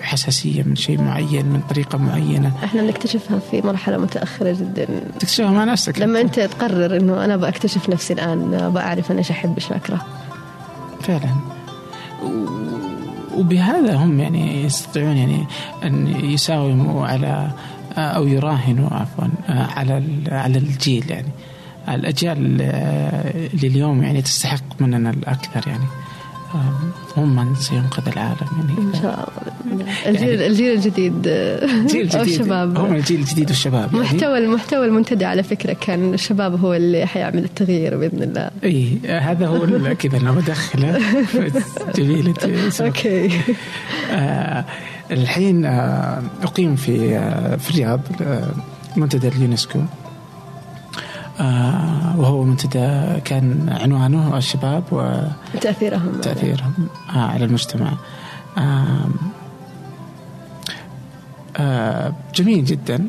Speaker 1: حساسية من شيء معين من طريقة معينة.
Speaker 2: إحنا نكتشفها في مرحلة متأخرة جدا.
Speaker 1: تكتشفها مع نفسك
Speaker 2: لما أنت. تقرر إنه أنا بكتشف نفسي الآن بعرف أنا إيش أحب إيش أكره.
Speaker 1: فعلا. وبهذا هم يعني يستطيعون يعني أن يساوموا على أو يراهنوا عفوا على على الجيل يعني. الأجيال اللي اليوم يعني تستحق مننا الأكثر يعني. هم من سينقذ العالم يعني.
Speaker 2: إن شاء الله. الجيل الجيل الجديد. آه،
Speaker 1: جيل
Speaker 2: أو
Speaker 1: جديد
Speaker 2: الشباب.
Speaker 1: هم الجيل الجديد والشباب يعني.
Speaker 2: محتوى المحتوى المنتدى على فكرة كان الشباب هو اللي حيعمل التغيير بإذن الله.
Speaker 1: إي هذا هو كذا أنا بدخله. جميل.
Speaker 2: أوكي.
Speaker 1: آه الحين آه أقيم في آه في الرياض منتدى اليونسكو. وهو منتدى كان عنوانه الشباب
Speaker 2: تأثيرهم.
Speaker 1: وتاثيرهم آه على المجتمع. آه آه جميل جدا.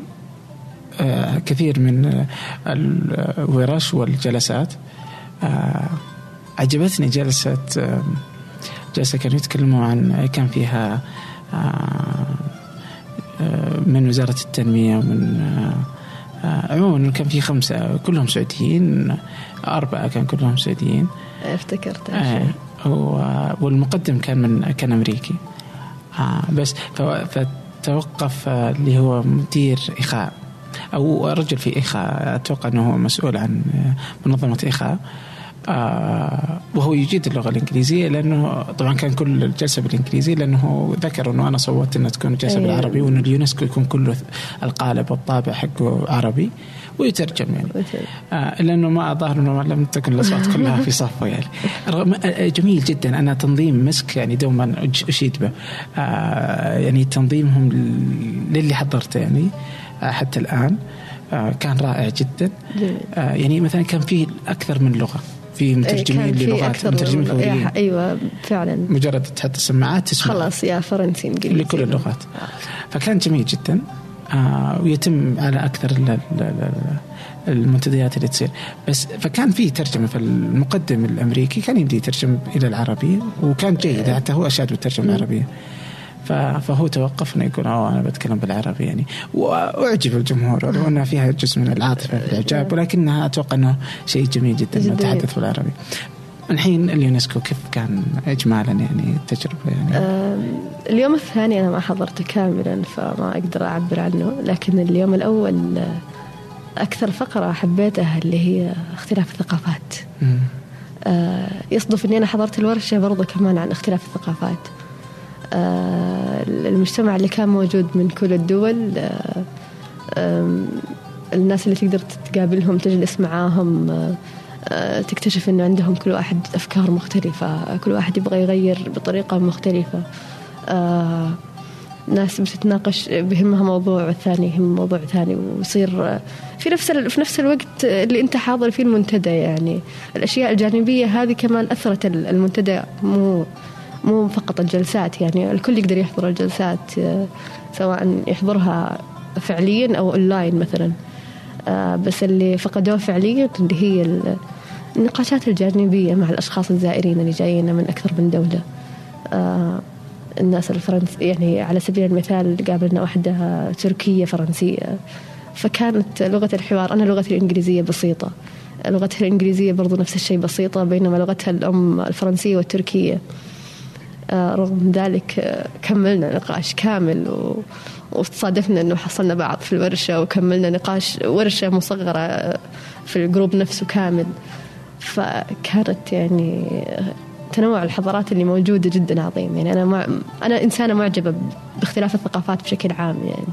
Speaker 1: آه كثير من الورش والجلسات. آه عجبتني جلسة آه جلسة كانوا يتكلموا عن كان فيها آه آه من وزارة التنمية ومن آه آه عموما كان في خمسة كلهم سعوديين أربعة كان كلهم سعوديين.
Speaker 2: افتكرت.
Speaker 1: آه والمقدم كان من كان أمريكي. آه بس فتوقف آه، اللي هو مدير إخاء أو رجل في إخاء أتوقع أنه هو مسؤول عن آه، منظمة إخاء. آه وهو يجيد اللغة الإنجليزية لأنه طبعا كان كل الجلسة بالإنجليزي لأنه ذكر إنه أنا صوتت إنها تكون الجلسه
Speaker 2: أيوة.
Speaker 1: بالعربي وإنه اليونسكو يكون كله القالب والطابع حقه عربي ويترجم. يعني آه لأنه ما الظاهر إنه لم تكن الأصوات كلها في صفه يعني. رغم آه، جميل جدا. أنا تنظيم مسك يعني دوما أشيد به. آه يعني تنظيمهم لل- للي حضرته يعني آه حتى الآن آه كان رائع جدا. آه يعني مثلا كان في أكثر من لغة. في مترجمين للغات
Speaker 2: أكثر
Speaker 1: مترجمين فوريين.
Speaker 2: أيوه فعلا.
Speaker 1: مجرد تحط السماعات تسمع
Speaker 2: خلاص يا فرنسي إنجليزي.
Speaker 1: لكل اللغات. فكان جميل جدا. آه ويتم على أكثر ال- ال- ال- المنتديات اللي تصير. بس فكان في ترجمة فالمقدم الأمريكي كان يبدي يترجم إلى العربية وكان جيد. حتى هو أشاد بالترجمة العربية. فهو توقف انه يقول اوه أنا بتكلم بالعربي يعني وأعجب الجمهور ولو انها فيها جزء من العاطفة في الاعجاب ولكنها أتوقع إنه شيء جميل جدا
Speaker 2: إنه.
Speaker 1: تحدث بالعربي. الحين اليونسكو كيف كان اجمالا يعني التجربة يعني
Speaker 2: اليوم الثاني أنا ما حضرته كاملا فما أقدر أعبر عنه لكن اليوم الأول آه، أكثر فقرة حبيتها اللي هي اختلاف الثقافات. آه، يصدف أني أنا حضرت الورشة برضو كمان عن اختلاف الثقافات المجتمع اللي كان موجود من كل الدول آه، الناس اللي تقدر تقابلهم تجلس معاهم آه، آه، تكتشف إنه عندهم كل واحد أفكار مختلفة كل واحد يبغى يغير بطريقة مختلفة. آه، ناس بتتناقش بهمها موضوع والثاني يهم موضوع ثاني ويصير آه، في نفس في نفس الوقت اللي أنت حاضر فيه المنتدى يعني. الأشياء الجانبية هذه كمان أثرت ال- المنتدى مو مو فقط الجلسات يعني الكل يقدر يحضر الجلسات آه، سواء يحضرها فعليا أو أونلاين مثلا. آه، بس اللي فقدوه فعليا اللي هي ال- النقاشات الجانبية مع الأشخاص الزائرين اللي جايين من أكثر من دولة. آه، الناس الفرنس يعني على سبيل المثال قابلنا واحدة تركية فرنسية. فكانت لغة الحوار أنا لغتي الإنجليزية بسيطة. لغتها الإنجليزية برضو نفس الشيء بسيطة بينما لغتها الأم الفرنسية والتركية. رغم ذلك آه، كملنا نقاش كامل و... وتصادفنا إنه حصلنا بعض في الورشة وكملنا نقاش ورشة مصغرة آه، في الجروب نفسه كامل. فكانت يعني آه، تنوع الحضارات اللي موجودة جدا عظيم. يعني أنا مع... أنا إنسانة معجبة باختلاف الثقافات بشكل عام. يعني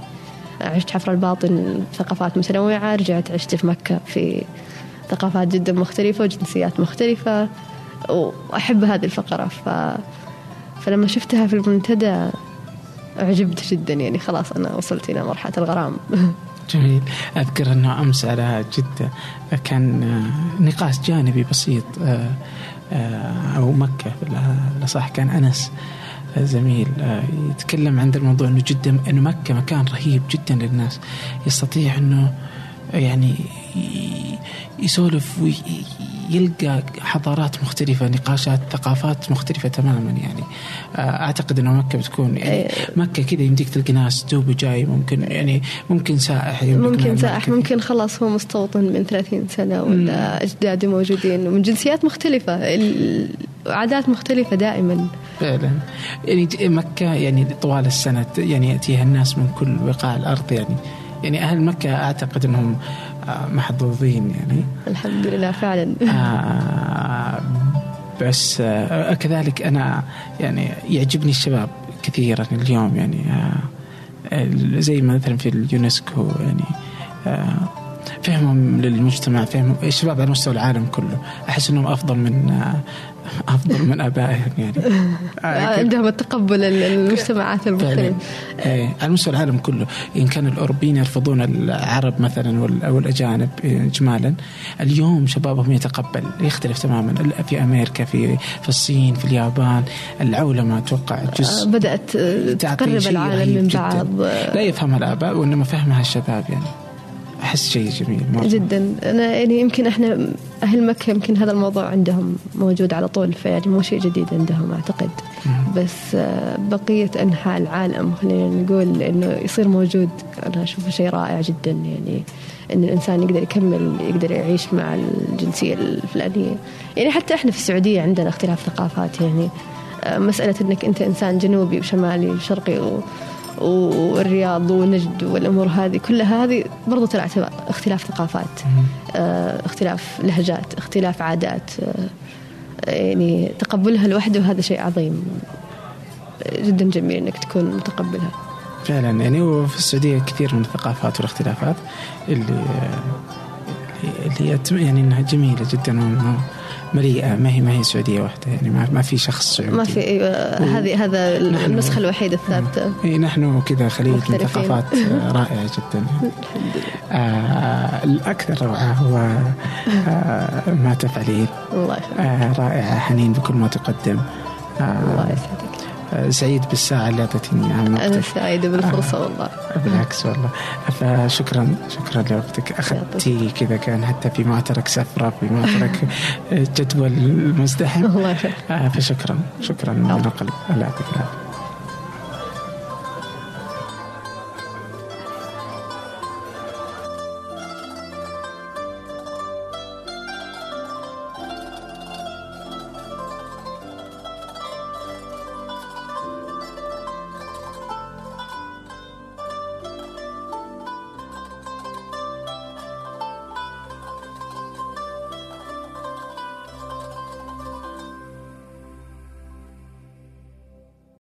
Speaker 2: عشت حفر الباطن ثقافات متنوعة رجعت عشت في مكة في ثقافات جدا مختلفة وجنسيات مختلفة وأحب هذه الفقرة. ف... فلما شفتها في المنتدى أعجبت جدا. يعني خلاص أنا وصلت إلى مرحلة الغرام.
Speaker 1: جميل. أذكر أنه أمس على جدة كان آه، نقاش جانبي بسيط آه، آه، أو مكة صح كان أنس زميل يتكلم عن الموضوع أنه جدة أنه مكة مكان رهيب جدا للناس. يستطيع أنه يعني يسولف ويلقى حضارات مختلفة نقاشات ثقافات مختلفة تماما يعني. آه، أعتقد أنه مكة بتكون يعني
Speaker 2: إيه.
Speaker 1: مكة كذا يمديك تلقى ناس دوب جاي ممكن يعني ممكن سائح
Speaker 2: ممكن سائح ممكن خلاص هو مستوطن من 30 سنة ولا أجداده موجودين ومن جنسيات مختلفة عادات مختلفة دائما.
Speaker 1: فعلا. يعني مكة يعني طوال السنة يعني يأتيها الناس من كل بقاع الأرض يعني. يعني أهل مكة أعتقد أنهم محظوظين يعني.
Speaker 2: الحمد لله فعلا.
Speaker 1: آه بس آه كذلك أنا يعني يعجبني الشباب كثيرا اليوم يعني آه زي مثلا في اليونسكو يعني فهمهم للمجتمع فهم الشباب على مستوى العالم كله. أحس إنهم أفضل من أفضل من أبائهم يعني.
Speaker 2: آه، عندهم التقبل المجتمعات المختلفة.
Speaker 1: إيه، على مستوى العالم كله. إن كان الأوروبيين يرفضون العرب مثلا أو الأجانب اجمالا اليوم شبابهم يتقبل يختلف تماما. في أمريكا في في الصين في اليابان العولمة أتوقع جزء
Speaker 2: آه، بدات تقرب العالم من بعض.
Speaker 1: لا يفهمها الآباء وإنما فهمها الشباب يعني. أحس شيء جميل
Speaker 2: مرة. جدا. أنا يعني يمكن إحنا أهل مكة يمكن هذا الموضوع عندهم موجود على طول فيعني مو شيء جديد عندهم أعتقد. بس آه، بقية أنحاء العالم خلينا نقول إنه يصير موجود. أنا أشوفه شيء رائع جدا يعني إن الإنسان يقدر يكمل يقدر يعيش مع الجنسية الفلانية. يعني حتى إحنا في السعودية عندنا اختلاف ثقافات يعني. آه، مسألة إنك أنت إنسان جنوبي وشمالي وشرقي و والرياض ونجد والأمور هذه كلها هذه برضو ترى اختلاف ثقافات آه، اختلاف لهجات اختلاف عادات آه، يعني تقبلها لوحده هذا شيء عظيم جدا جميل إنك تكون متقبلها.
Speaker 1: فعلا يعني وفي السعودية كثير من الثقافات والاختلافات اللي اللي يعني إنها جميلة جدا مليئة. ما هي ما هي سعوديه واحدة؟ يعني ما, ما في شخص سعودي.
Speaker 2: ما في أيوه هذه هذا النسخة الوحيدة الثابتة.
Speaker 1: إي نحن كذا خليج من ثقافات رائعة جدا. آه الأكثر روعة هو آه ما تفعلين.
Speaker 2: الله
Speaker 1: يخليك آه رائعة حنين بكل ما تقدم.
Speaker 2: آه الله يسعدك.
Speaker 1: سعيد بالساعة اللي أعطيتني
Speaker 2: أنا سعيدة بالفرصة آه والله.
Speaker 1: بالعكس والله. فشكرا شكرا لوقتك. أخذتي كذا كان حتى في معترك سفرة في معترك جدول مزدحم.
Speaker 2: الله
Speaker 1: آه فشكرا شكرا. من القلب الله يعطيك العافية.